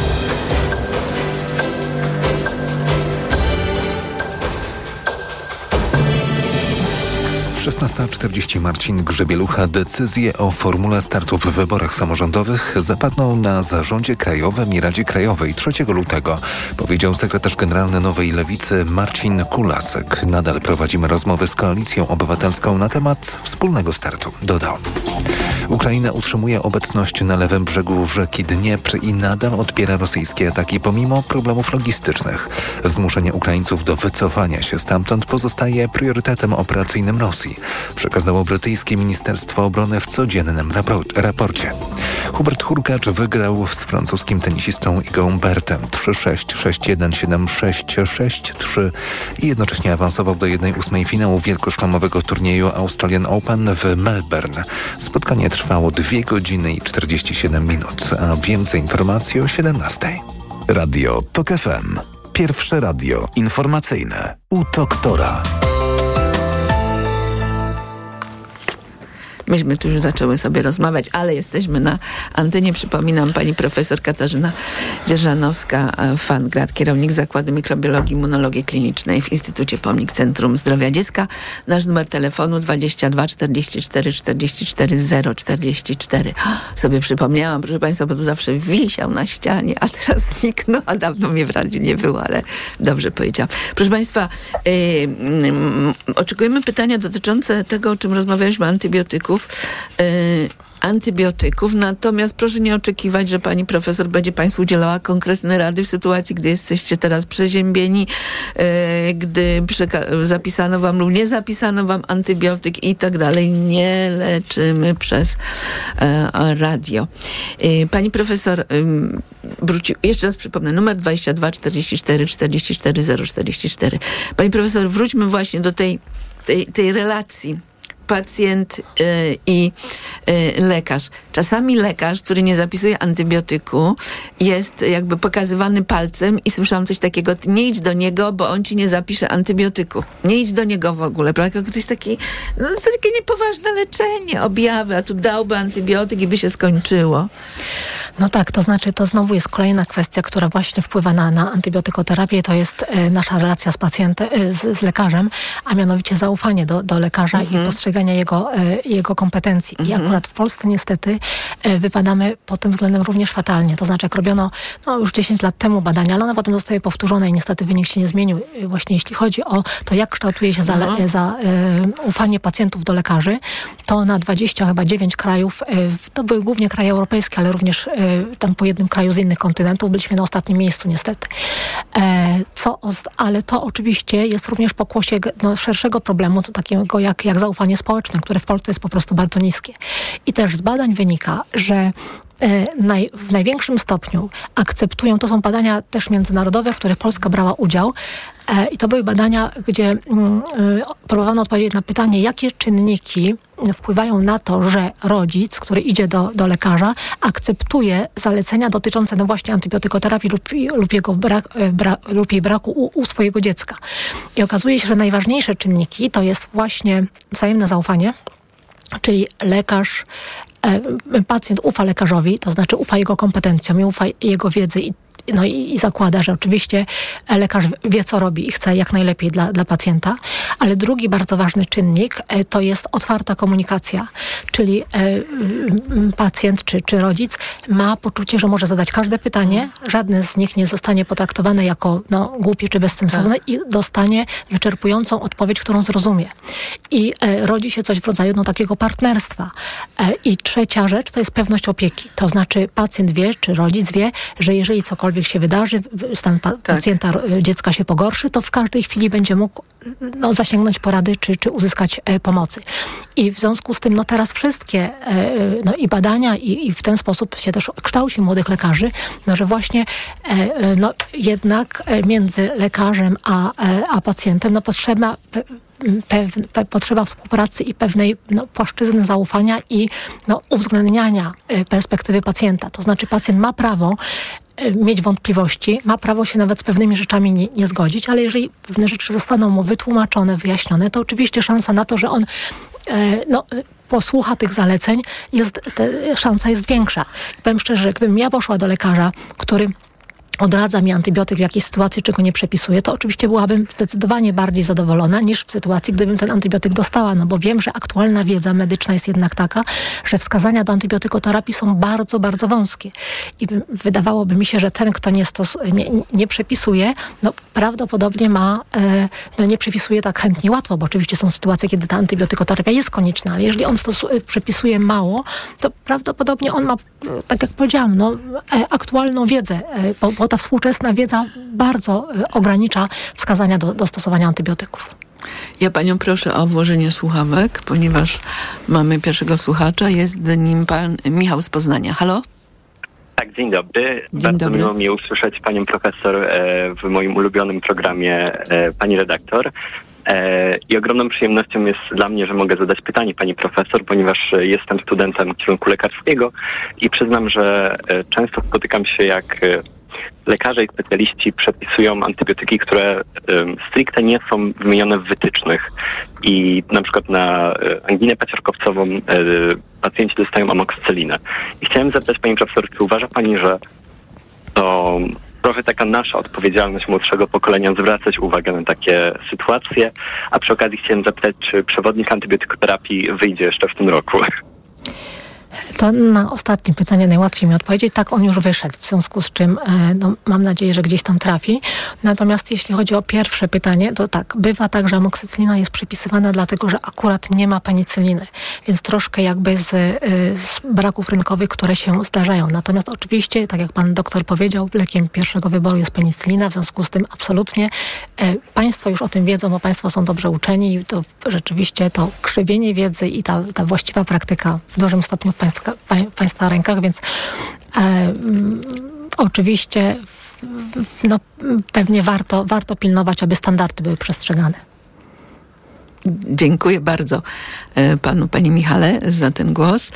16.40 Marcin Grzebielucha. Decyzje o formule startu w wyborach samorządowych zapadną na zarządzie krajowym i Radzie Krajowej 3 lutego, powiedział sekretarz generalny Nowej Lewicy Marcin Kulasek. Nadal prowadzimy rozmowy z Koalicją Obywatelską na temat wspólnego startu, dodał. Ukraina utrzymuje obecność na lewym brzegu rzeki Dniepr i nadal odpiera rosyjskie ataki pomimo problemów logistycznych. Zmuszenie Ukraińców do wycofania się stamtąd pozostaje priorytetem operacyjnym Rosji, przekazało brytyjskie Ministerstwo Obrony w codziennym raporcie. Hubert Hurkacz wygrał z francuskim tenisistą Igą Bertem 3-6, 6-1, 7-6, 6-3 i jednocześnie awansował do 1-8 finału wielkoszlamowego turnieju Australian Open w Melbourne. Spotkanie trwało 2 godziny i 47 minut, a więcej informacji o 17. Radio TOK FM. Pierwsze radio informacyjne u doktora. Myśmy tu już zaczęły sobie rozmawiać, ale jesteśmy na antenie. Przypominam, pani profesor Katarzyna Dzierżanowska, Fangrad, kierownik Zakładu Mikrobiologii i Immunologii Klinicznej w Instytucie Pomnik Centrum Zdrowia Dziecka. Nasz numer telefonu 22 44 44 0 44. Sobie przypomniałam, proszę państwa, bo tu zawsze wisiał na ścianie, a teraz zniknął, a dawno mnie w radiu nie było, ale dobrze powiedziałam. Proszę państwa, yy, yy, oczekujemy pytania dotyczące tego, o czym rozmawialiśmy, antybiotyków. Yy, antybiotyków, natomiast proszę nie oczekiwać, że pani profesor będzie państwu udzielała konkretne rady w sytuacji, gdy jesteście teraz przeziębieni, yy, gdy zapisano wam lub nie zapisano wam antybiotyk i tak dalej. Nie leczymy przez yy, radio. Yy, pani profesor wróci, jeszcze raz przypomnę, numer 22 44 44 044. Pani profesor, wróćmy właśnie do tej, tej, tej relacji pacjent y, i y, lekarz. Czasami lekarz, który nie zapisuje antybiotyku, jest jakby pokazywany palcem i słyszałam coś takiego, nie idź do niego, bo on ci nie zapisze antybiotyku. Nie idź do niego w ogóle, prawda? Ktoś taki, no to takie niepoważne leczenie, objawy, a tu dałby antybiotyk i by się skończyło. No tak, to znaczy to znowu jest kolejna kwestia, która właśnie wpływa na, na antybiotykoterapię, to jest e, nasza relacja z pacjentem, e, z, z lekarzem, a mianowicie zaufanie do, do lekarza Mhm. i postrzeganie jego, e, jego kompetencji. I akurat w Polsce niestety wypadamy pod tym względem również fatalnie. To znaczy jak robiono no, już 10 lat temu badania, ale one potem zostały powtórzone i niestety wynik się nie zmienił. Właśnie jeśli chodzi o to, jak kształtuje się za, Mhm. za ufanie pacjentów do lekarzy, to na 20 chyba 9 krajów, to były głównie kraje europejskie, ale również tam po jednym kraju z innych kontynentów, byliśmy na ostatnim miejscu niestety. E, co, ale to oczywiście jest również pokłosie no, szerszego problemu, to takiego jak, jak zaufanie społeczne, które w Polsce jest po prostu bardzo niskie. I też z badań wynika, że e, naj, w największym stopniu akceptują, to są badania też międzynarodowe, w których Polska brała udział, e, i to były badania, gdzie mm, y, próbowano odpowiedzieć na pytanie, jakie czynniki wpływają na to, że rodzic, który idzie do, do lekarza, akceptuje zalecenia dotyczące no właśnie antybiotykoterapii lub, lub, jego brak, e, bra, lub jej braku u, u swojego dziecka. I okazuje się, że najważniejsze czynniki to jest właśnie wzajemne zaufanie, czyli lekarz, e, pacjent ufa lekarzowi, to znaczy ufa jego kompetencjom i ufa jego wiedzy i no i, i zakłada, że oczywiście lekarz wie, co robi i chce jak najlepiej dla, dla pacjenta. Ale drugi bardzo ważny czynnik e, to jest otwarta komunikacja, czyli e, pacjent czy, czy rodzic ma poczucie, że może zadać każde pytanie, żadne z nich nie zostanie potraktowane jako no, głupie czy bezsensowne i dostanie wyczerpującą odpowiedź, którą zrozumie. I e, rodzi się coś w rodzaju no, takiego partnerstwa. E, I trzecia rzecz to jest pewność opieki. To znaczy pacjent wie, czy rodzic wie, że jeżeli cokolwiek się wydarzy, stan pa- pacjenta, e, dziecka się pogorszy, to w każdej chwili będzie mógł no, zasięgnąć porady, czy, czy uzyskać e, pomocy. I w związku z tym, no teraz wszystkie e, no, i badania, i, i w ten sposób się też kształci młodych lekarzy, no, że właśnie e, e, no, jednak e, między lekarzem a, e, a pacjentem no, potrzeba pe, potrzeba współpracy i pewnej no, płaszczyzny zaufania i no, uwzględniania e, perspektywy pacjenta. To znaczy pacjent ma prawo e, mieć wątpliwości, ma prawo się nawet z pewnymi rzeczami nie, nie zgodzić, ale jeżeli pewne rzeczy zostaną mu wytłumaczone, wyjaśnione, to oczywiście szansa na to, że on e, no, e, posłucha tych zaleceń, jest, te, szansa jest większa. Powiem szczerze, że gdybym ja poszła do lekarza, który odradza mi antybiotyk w jakiejś sytuacji, czego nie przepisuje, to oczywiście byłabym zdecydowanie bardziej zadowolona niż w sytuacji, gdybym ten antybiotyk dostała, no bo wiem, że aktualna wiedza medyczna jest jednak taka, że wskazania do antybiotykoterapii są bardzo, bardzo wąskie. I by- wydawałoby mi się, że ten, kto nie, nie, nie przepisuje, no prawdopodobnie ma, e, no nie przepisuje tak chętnie łatwo, bo oczywiście są sytuacje, kiedy ta antybiotykoterapia jest konieczna, ale jeżeli on stosu- przepisuje mało, to prawdopodobnie on ma, e, tak jak powiedziałam, no, e, aktualną wiedzę, e, bo, bo ta współczesna wiedza bardzo e, ogranicza wskazania do, do stosowania antybiotyków. Ja panią proszę o włożenie słuchawek, ponieważ mamy pierwszego słuchacza. Jest nim pan Michał z Poznania. Halo? Tak, dzień dobry. Bardzo dobry. miło mi usłyszeć panią profesor e, w moim ulubionym programie e, pani redaktor. I ogromną przyjemnością jest dla mnie, że mogę zadać pytanie pani profesor, ponieważ jestem studentem kierunku lekarskiego i przyznam, że często spotykam się jak lekarze i specjaliści przepisują antybiotyki, które stricte nie są wymienione w wytycznych. I na przykład na e, anginę paciorkowcową e, pacjenci dostają amoksycelinę. I chciałem zapytać pani profesor, czy uważa pani, że to trochę taka nasza odpowiedzialność młodszego pokolenia zwracać uwagę na takie sytuacje, a przy okazji chciałem zapytać, czy przewodnik antybiotykoterapii wyjdzie jeszcze w tym roku? To na ostatnie pytanie najłatwiej mi odpowiedzieć. Tak, on już wyszedł, w związku z czym e, no, mam nadzieję, że gdzieś tam trafi. Natomiast jeśli chodzi o pierwsze pytanie, to tak, bywa tak, że amoksycylina jest przypisywana dlatego, że akurat nie ma penicyliny, więc troszkę jakby z, e, z braków rynkowych, które się zdarzają. Natomiast oczywiście, tak jak pan doktor powiedział, lekiem pierwszego wyboru jest penicylina, w związku z tym absolutnie e, państwo już o tym wiedzą, bo państwo są dobrze uczeni i to rzeczywiście to krzywienie wiedzy i ta, ta właściwa praktyka w dużym stopniu państwa, pa, państwa rękach, więc e, mm, oczywiście no, pewnie warto, warto pilnować, aby standardy były przestrzegane. Dziękuję bardzo e, panu, panie Michale, za ten głos.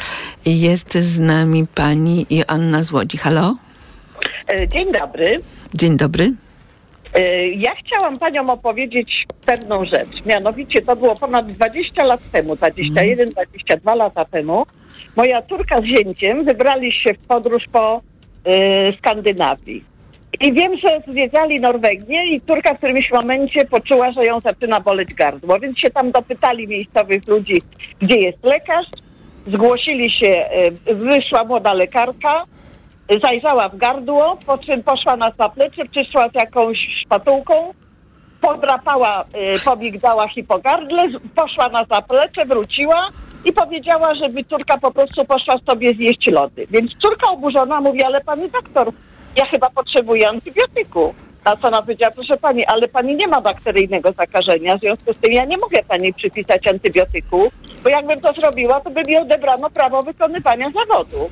Jest z nami pani Joanna z Łodzi. Halo? E, Dzień dobry. Dzień dobry. E, Ja chciałam paniom opowiedzieć pewną rzecz. Mianowicie to było ponad 20 lat temu, 21, 22 lata temu. Moja córka z zięciem wybrali się w podróż po e, Skandynawii. I wiem, że zwiedzali Norwegię i córka w którymś momencie poczuła, że ją zaczyna boleć gardło, więc się tam dopytali miejscowych ludzi, gdzie jest lekarz. Zgłosili się, e, wyszła młoda lekarka, zajrzała w gardło, po czym poszła na zaplecze, przyszła z jakąś szpatułką, podrapała y, po migdałach i po gardle, z- poszła na zaplecze, wróciła i powiedziała, żeby córka po prostu poszła sobie zjeść lody. Więc córka oburzona mówi, ale pani doktor, ja chyba potrzebuję antybiotyku. Na co ona powiedziała, proszę pani, ale pani nie ma bakteryjnego zakażenia, w związku z tym ja nie mogę pani przypisać antybiotyku, bo jakbym to zrobiła, to by mi odebrano prawo wykonywania zawodu.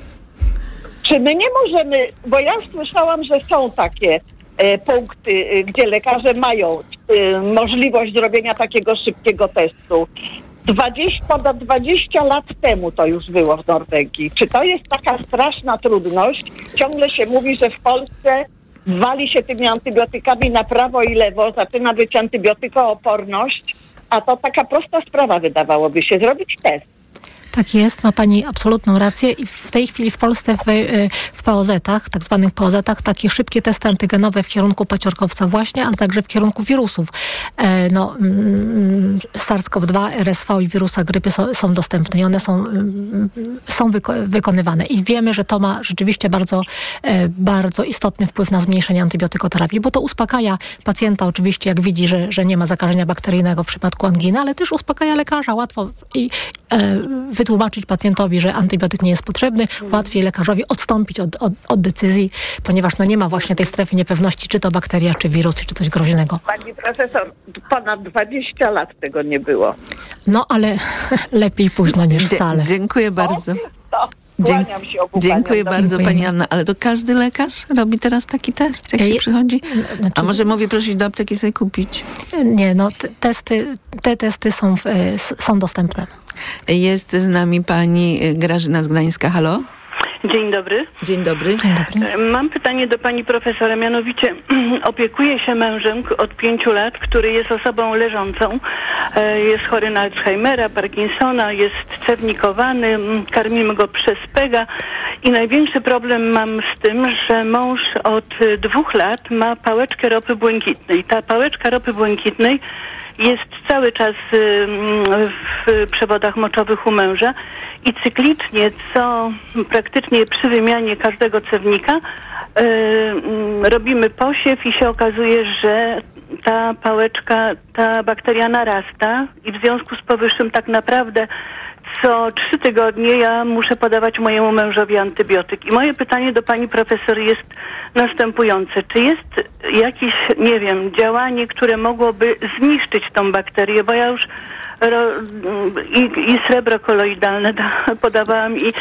Czy my nie możemy, bo ja słyszałam, że są takie e, punkty, e, gdzie lekarze mają e, możliwość zrobienia takiego szybkiego testu. 20, ponad 20 lat temu to już było w Norwegii. Czy to jest taka straszna trudność? Ciągle się mówi, że w Polsce wali się tymi antybiotykami na prawo i lewo, zaczyna być antybiotykooporność, a to taka prosta sprawa wydawałoby się, zrobić test. Tak jest, ma Pani absolutną rację i w tej chwili w Polsce w, y, w POZ-ach, tak zwanych POZ-ach, takie szybkie testy antygenowe w kierunku paciorkowca właśnie, ale także w kierunku wirusów. E, no, mm, SARS-CoV-2, RSV i wirusa grypy są, są dostępne i one są, mm, są wyko- wykonywane. I wiemy, że to ma rzeczywiście bardzo, e, bardzo istotny wpływ na zmniejszenie antybiotykoterapii, bo to uspokaja pacjenta oczywiście, jak widzi, że, że nie ma zakażenia bakteryjnego w przypadku anginy, ale też uspokaja lekarza łatwo i wytłumaczyć pacjentowi, że antybiotyk nie jest potrzebny, łatwiej lekarzowi odstąpić od, od, od decyzji, ponieważ no nie ma właśnie tej strefy niepewności, czy to bakteria, czy wirus, czy coś groźnego. Pani profesor, ponad 20 lat tego nie było. No ale lepiej późno niż Dzie- wcale. Dziękuję bardzo. Dzie- kłaniam się obu Dziękuję bardzo Dziękuję. Pani Anna. Ale to każdy lekarz robi teraz taki test, jak się przychodzi? znaczy- A może mówię prosić do apteki sobie kupić? Nie, no te testy, te testy są, w, e, s- są dostępne. Jest z nami Pani y, Grażyna z Gdańska. Halo? Dzień dobry. Dzień dobry. Dzień dobry. E, Mam pytanie do pani profesora, mianowicie opiekuję się mężem od pięciu lat, który jest osobą leżącą. E, Jest chory na Alzheimera, Parkinsona, jest cewnikowany, karmimy go przez PEGA i największy problem mam z tym, że mąż od dwóch lat ma pałeczkę ropy błękitnej. Ta pałeczka ropy błękitnej jest cały czas ym, w przewodach moczowych u męża i cyklicznie, co praktycznie przy wymianie każdego cewnika, ym, robimy posiew i się okazuje, że ta pałeczka, ta bakteria narasta i w związku z powyższym tak naprawdę co trzy tygodnie ja muszę podawać mojemu mężowi antybiotyk. I moje pytanie do pani profesor jest następujące. Czy jest jakieś, nie wiem, działanie, które mogłoby zniszczyć tą bakterię? Bo ja już i, i srebro koloidalne da, podawałam i,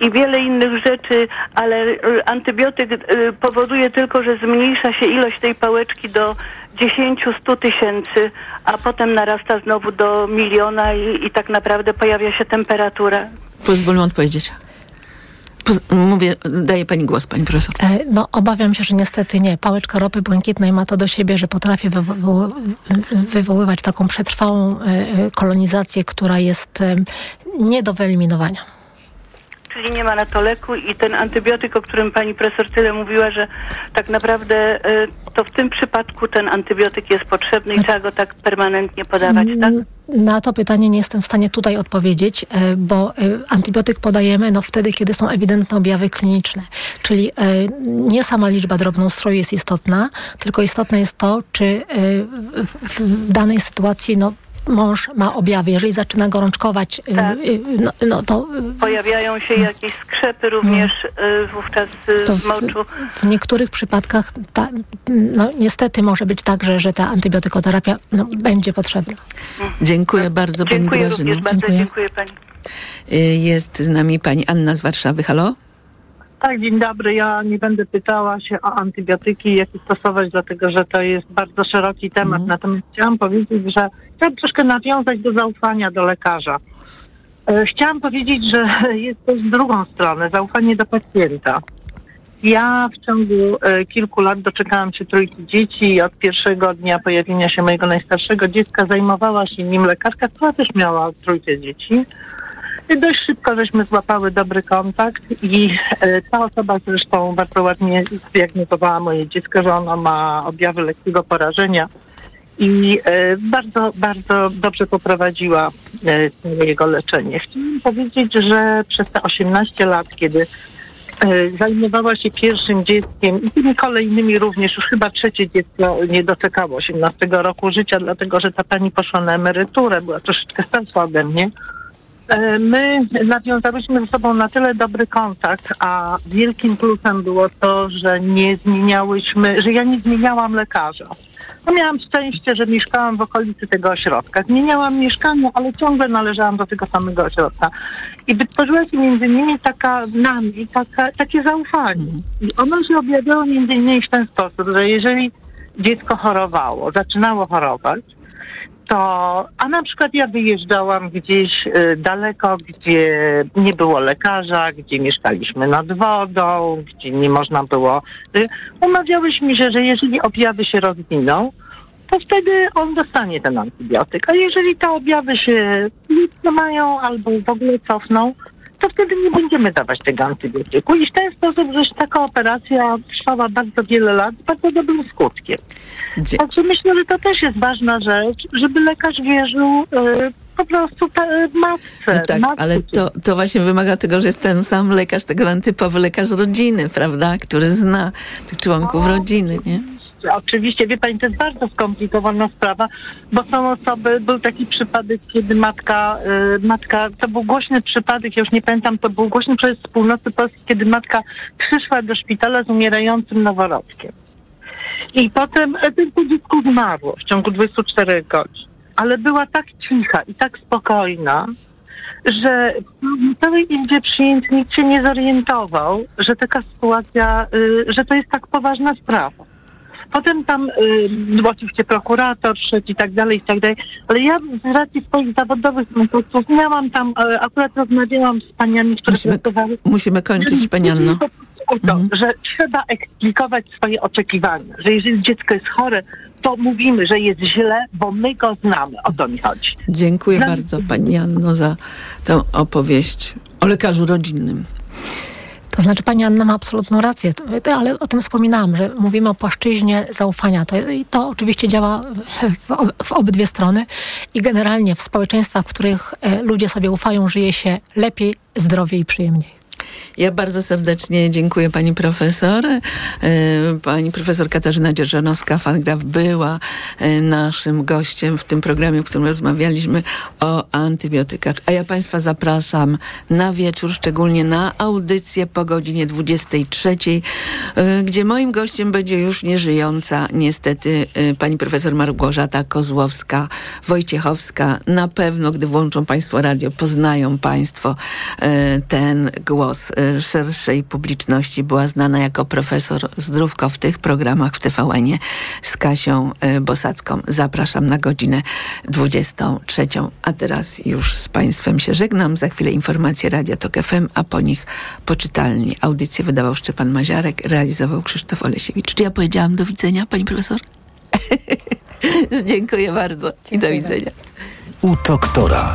i wiele innych rzeczy, ale antybiotyk y, powoduje tylko, że zmniejsza się ilość tej pałeczki do 10-100 tysięcy, a potem narasta znowu do miliona i, i tak naprawdę pojawia się temperatura. Pozwólmy odpowiedzieć. Mówię, daję Pani głos, Pani profesor. E, No, obawiam się, że niestety nie. Pałeczka ropy błękitnej ma to do siebie, że potrafi wywo- wywoływać taką przetrwałą e, e, kolonizację, która jest nie do wyeliminowania. Czyli nie ma na to leku i ten antybiotyk, o którym pani profesor tyle mówiła, że tak naprawdę e, to w tym przypadku ten antybiotyk jest potrzebny i trzeba go tak permanentnie podawać, tak? Na to pytanie nie jestem w stanie tutaj odpowiedzieć, e, bo e, antybiotyk podajemy no, wtedy, kiedy są ewidentne objawy kliniczne. Czyli nie sama liczba drobnoustroju jest istotna, tylko istotne jest to, czy w danej sytuacji no, mąż ma objawy. Jeżeli zaczyna gorączkować, e, e, no, no to Pojawiają się jakieś skrzepy również e, wówczas To w w, moczu. w niektórych przypadkach ta, no, niestety może być tak, że, że ta antybiotykoterapia no, będzie potrzebna. Dziękuję bardzo Pani Dziękuję Grażyno. również bardzo, dziękuję pani. Y, Jest z nami Pani Anna z Warszawy. Halo? Tak, dzień dobry. Ja nie będę pytała się o antybiotyki, jakie stosować, dlatego że to jest bardzo szeroki temat. Natomiast chciałam powiedzieć, że chciałam troszkę nawiązać do zaufania do lekarza. E, Chciałam powiedzieć, że jest też drugą stronę, zaufanie do pacjenta. Ja w ciągu e, kilku lat doczekałam się trójki dzieci i od pierwszego dnia pojawienia się mojego najstarszego dziecka zajmowała się nim lekarka, która też miała trójkę dzieci. Dość szybko żeśmy złapały dobry kontakt i e, ta osoba zresztą bardzo ładnie zdiagnozowała moje dziecko, że ono ma objawy lekkiego porażenia i e, bardzo, bardzo dobrze poprowadziła e, jego leczenie. Chciałam powiedzieć, że przez te 18 lat, kiedy zajmowała się pierwszym dzieckiem i tymi kolejnymi również, już chyba trzecie dziecko nie doczekało 18 roku życia, dlatego że ta pani poszła na emeryturę, była troszeczkę starsza ode mnie. E, My nawiązałyśmy ze sobą na tyle dobry kontakt, a wielkim plusem było to, że nie zmieniałyśmy, że ja nie zmieniałam lekarza. No miałam szczęście, że mieszkałam w okolicy tego ośrodka. Zmieniałam mieszkanie, ale ciągle należałam do tego samego ośrodka. I wytworzyła się między nimi taka nami, taka, takie zaufanie. I ono się objawiało między innymi w ten sposób, że jeżeli dziecko chorowało, zaczynało chorować, to, a na przykład ja wyjeżdżałam gdzieś y, daleko, gdzie nie było lekarza, gdzie mieszkaliśmy nad wodą, gdzie nie można było. Y, umawiałyśmy się, że jeżeli objawy się rozwiną, to wtedy on dostanie ten antybiotyk. A jeżeli te objawy się nie mają albo w ogóle cofną, to wtedy nie będziemy dawać tego antybiotyku. I w ten sposób, że taka operacja trwała bardzo wiele lat z bardzo dobrym skutkiem. Także myślę, że to też jest ważna rzecz, żeby lekarz wierzył y, po prostu ta, y, matce. No tak, matce. ale to, to właśnie wymaga tego, że jest ten sam lekarz, tego typowy lekarz rodziny, prawda, który zna tych członków rodziny, nie? Oczywiście, wie pani, to jest bardzo skomplikowana sprawa, bo są osoby, był taki przypadek, kiedy matka, y, matka, to był głośny przypadek, ja już nie pamiętam, to był głośny przez z północy Polski, kiedy matka przyszła do szpitala z umierającym noworodkiem. I potem e, to dziecko zmarło w ciągu 24 godzin. Ale była tak cicha i tak spokojna, że w całej izbie przyjęć nikt się nie zorientował, że taka sytuacja, y, że to jest tak poważna sprawa. Potem tam y, oczywiście prokurator szedł i tak dalej, i tak dalej, ale ja z racji swoich zawodowych kontaktów miałam tam, y, akurat rozmawiałam z paniami, które Musimy- pracowały. musimy kończyć, pani Anno. O to, że trzeba eksplikować swoje oczekiwania, że jeżeli dziecko jest chore, to mówimy, że jest źle, bo my go znamy. O to mi chodzi. Dziękuję Dla- bardzo pani Anno za tę opowieść o lekarzu rodzinnym. To znaczy pani Anna ma absolutną rację, ale o tym wspominałam, że mówimy o płaszczyźnie zaufania. To, i to oczywiście działa w, w obydwie strony i generalnie w społeczeństwach, w których e, ludzie sobie ufają, żyje się lepiej, zdrowiej i przyjemniej. Ja bardzo serdecznie dziękuję pani profesor. E, Pani profesor Katarzyna Dzierżanowska-Fangraf była e, naszym gościem w tym programie, w którym rozmawialiśmy o antybiotykach. A ja państwa zapraszam na wieczór, szczególnie na audycję po godzinie 23, e, gdzie moim gościem będzie już nieżyjąca niestety pani profesor Małgorzata Kozłowska-Wojciechowska. Na pewno, gdy włączą państwo radio, poznają państwo ten głos e, szerszej publiczności. Była znana jako profesor Zdrówko w tych programach w TVN-ie z Kasią e, Bosacką. Zapraszam na godzinę 23. A teraz już z państwem się żegnam. Za chwilę informacje Radia Tok FM, a po nich poczytalni. Audycję wydawał Szczepan Maziarek, realizował Krzysztof Olesiewicz. Czy ja powiedziałam do widzenia, pani profesor? Dziękuję bardzo i do widzenia. U doktora.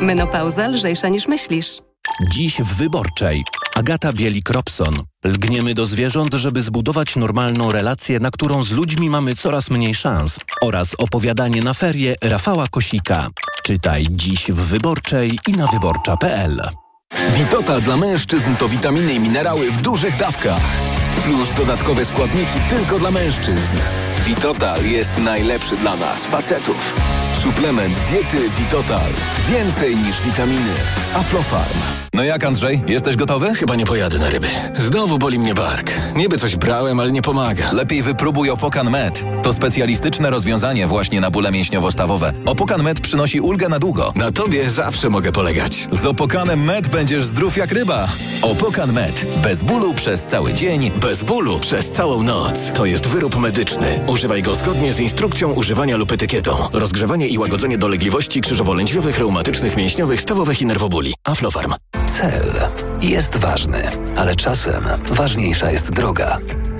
Menopauza lżejsza niż myślisz. Dziś w Wyborczej. Agata Bielik-Robson. Lgniemy do zwierząt, żeby zbudować normalną relację, na którą z ludźmi mamy coraz mniej szans. Oraz opowiadanie na ferie Rafała Kosika. Czytaj dziś w Wyborczej i na wyborcza.pl. Witotal dla mężczyzn to witaminy i minerały w dużych dawkach. Plus dodatkowe składniki tylko dla mężczyzn. Witotal jest najlepszy dla nas, facetów. Suplement diety Witotal. Więcej niż witaminy. Aflofarm. No jak Andrzej, jesteś gotowy? Chyba nie pojadę na ryby. Znowu boli mnie bark. Niby coś brałem, ale nie pomaga. Lepiej wypróbuj Opokan Med. To specjalistyczne rozwiązanie właśnie na bóle mięśniowo-stawowe. Opokan Med przynosi ulgę na długo. Na tobie zawsze mogę polegać. Z Opokanem Med będziesz zdrów jak ryba. Opokan Med. Bez bólu przez cały dzień. Bez bólu przez całą noc. To jest wyrób medyczny. Używaj go zgodnie z instrukcją używania lub etykietą. Rozgrzewanie i łagodzenie dolegliwości krzyżowo-lędźwiowych, reumatycznych, mięśniowych, stawowych i nerwobóli. Aflofarm. Cel jest ważny, ale czasem ważniejsza jest droga.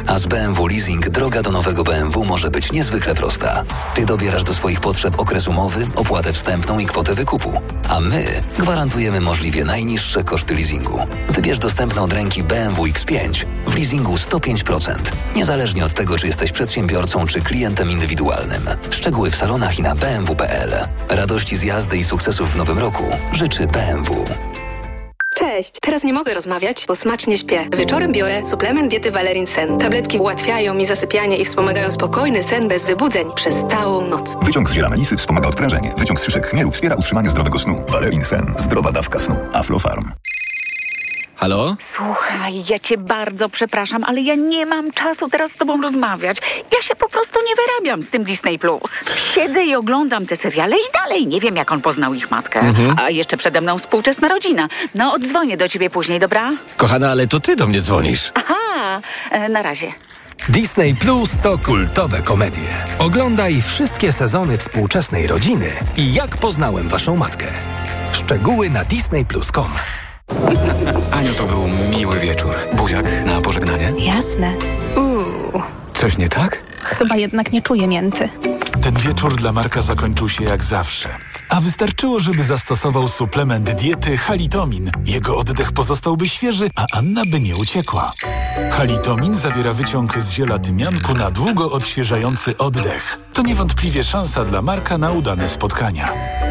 A z BMW Leasing droga do nowego BMW może być niezwykle prosta. Ty dobierasz do swoich potrzeb okres umowy, opłatę wstępną i kwotę wykupu. A my gwarantujemy możliwie najniższe koszty leasingu. Wybierz dostępne od ręki BMW X5 w leasingu 105%. Niezależnie od tego, czy jesteś przedsiębiorcą, czy klientem indywidualnym. Szczegóły w salonach i na bmw.pl. Radości z jazdy i sukcesów w nowym roku życzy BMW. Cześć! Teraz nie mogę rozmawiać, bo smacznie śpię. Wieczorem biorę suplement diety Valerin Sen. Tabletki ułatwiają mi zasypianie i wspomagają spokojny sen bez wybudzeń przez całą noc. Wyciąg z ziela melisy wspomaga odprężenie. Wyciąg z szyszek chmielu wspiera utrzymanie zdrowego snu. Valerin Sen. Zdrowa dawka snu. Aflofarm. Halo? Słuchaj, ja cię bardzo przepraszam, ale ja nie mam czasu teraz z tobą rozmawiać. Ja się po prostu nie wyrabiam z tym Disney Plus. Siedzę i oglądam te seriale i dalej nie wiem, jak on poznał ich matkę. Mhm. A jeszcze przede mną współczesna rodzina. No, odzwonię do ciebie później, dobra? Kochana, ale to ty do mnie dzwonisz. Aha, e, na razie. Disney Plus to kultowe komedie. Oglądaj wszystkie sezony współczesnej rodziny i jak poznałem waszą matkę. Szczegóły na disneyplus.com. Aniu, to był miły wieczór. Buziak na pożegnanie? Jasne. Uuu, Coś nie tak? chyba jednak nie czuję mięty. Ten wieczór dla Marka zakończył się jak zawsze. A wystarczyło, żeby zastosował suplement diety halitomin. Jego oddech pozostałby świeży, a Anna by nie uciekła. Halitomin zawiera wyciąg z ziela tymianku na długo odświeżający oddech. To niewątpliwie szansa dla Marka na udane spotkania.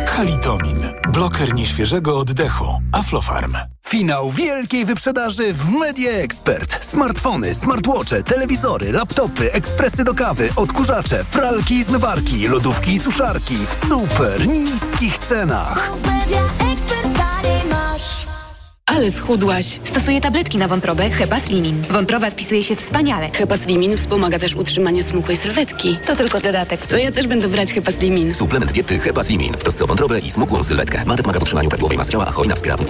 Halitomin. Bloker nieświeżego oddechu. Aflofarm. Finał wielkiej wyprzedaży w Media Expert. Smartfony, smartwatche, telewizory, laptopy, ekspresy do kawy, odkurzacze, pralki i zmywarki, lodówki i suszarki w super niskich cenach. Ale schudłaś. Stosuję tabletki na wątrobę Hepa Slimin. Wątroba spisuje się wspaniale. Hepa Slimin wspomaga też utrzymanie smukłej sylwetki. To tylko dodatek. To ja też będę brać Hepa Slimin. Suplement diety Hepa Slimin w trosce o wątrobę i smukłą sylwetkę. Ma pomaga w utrzymaniu prawidłowej masy ciała, a hojna wspiera funkcjonowanie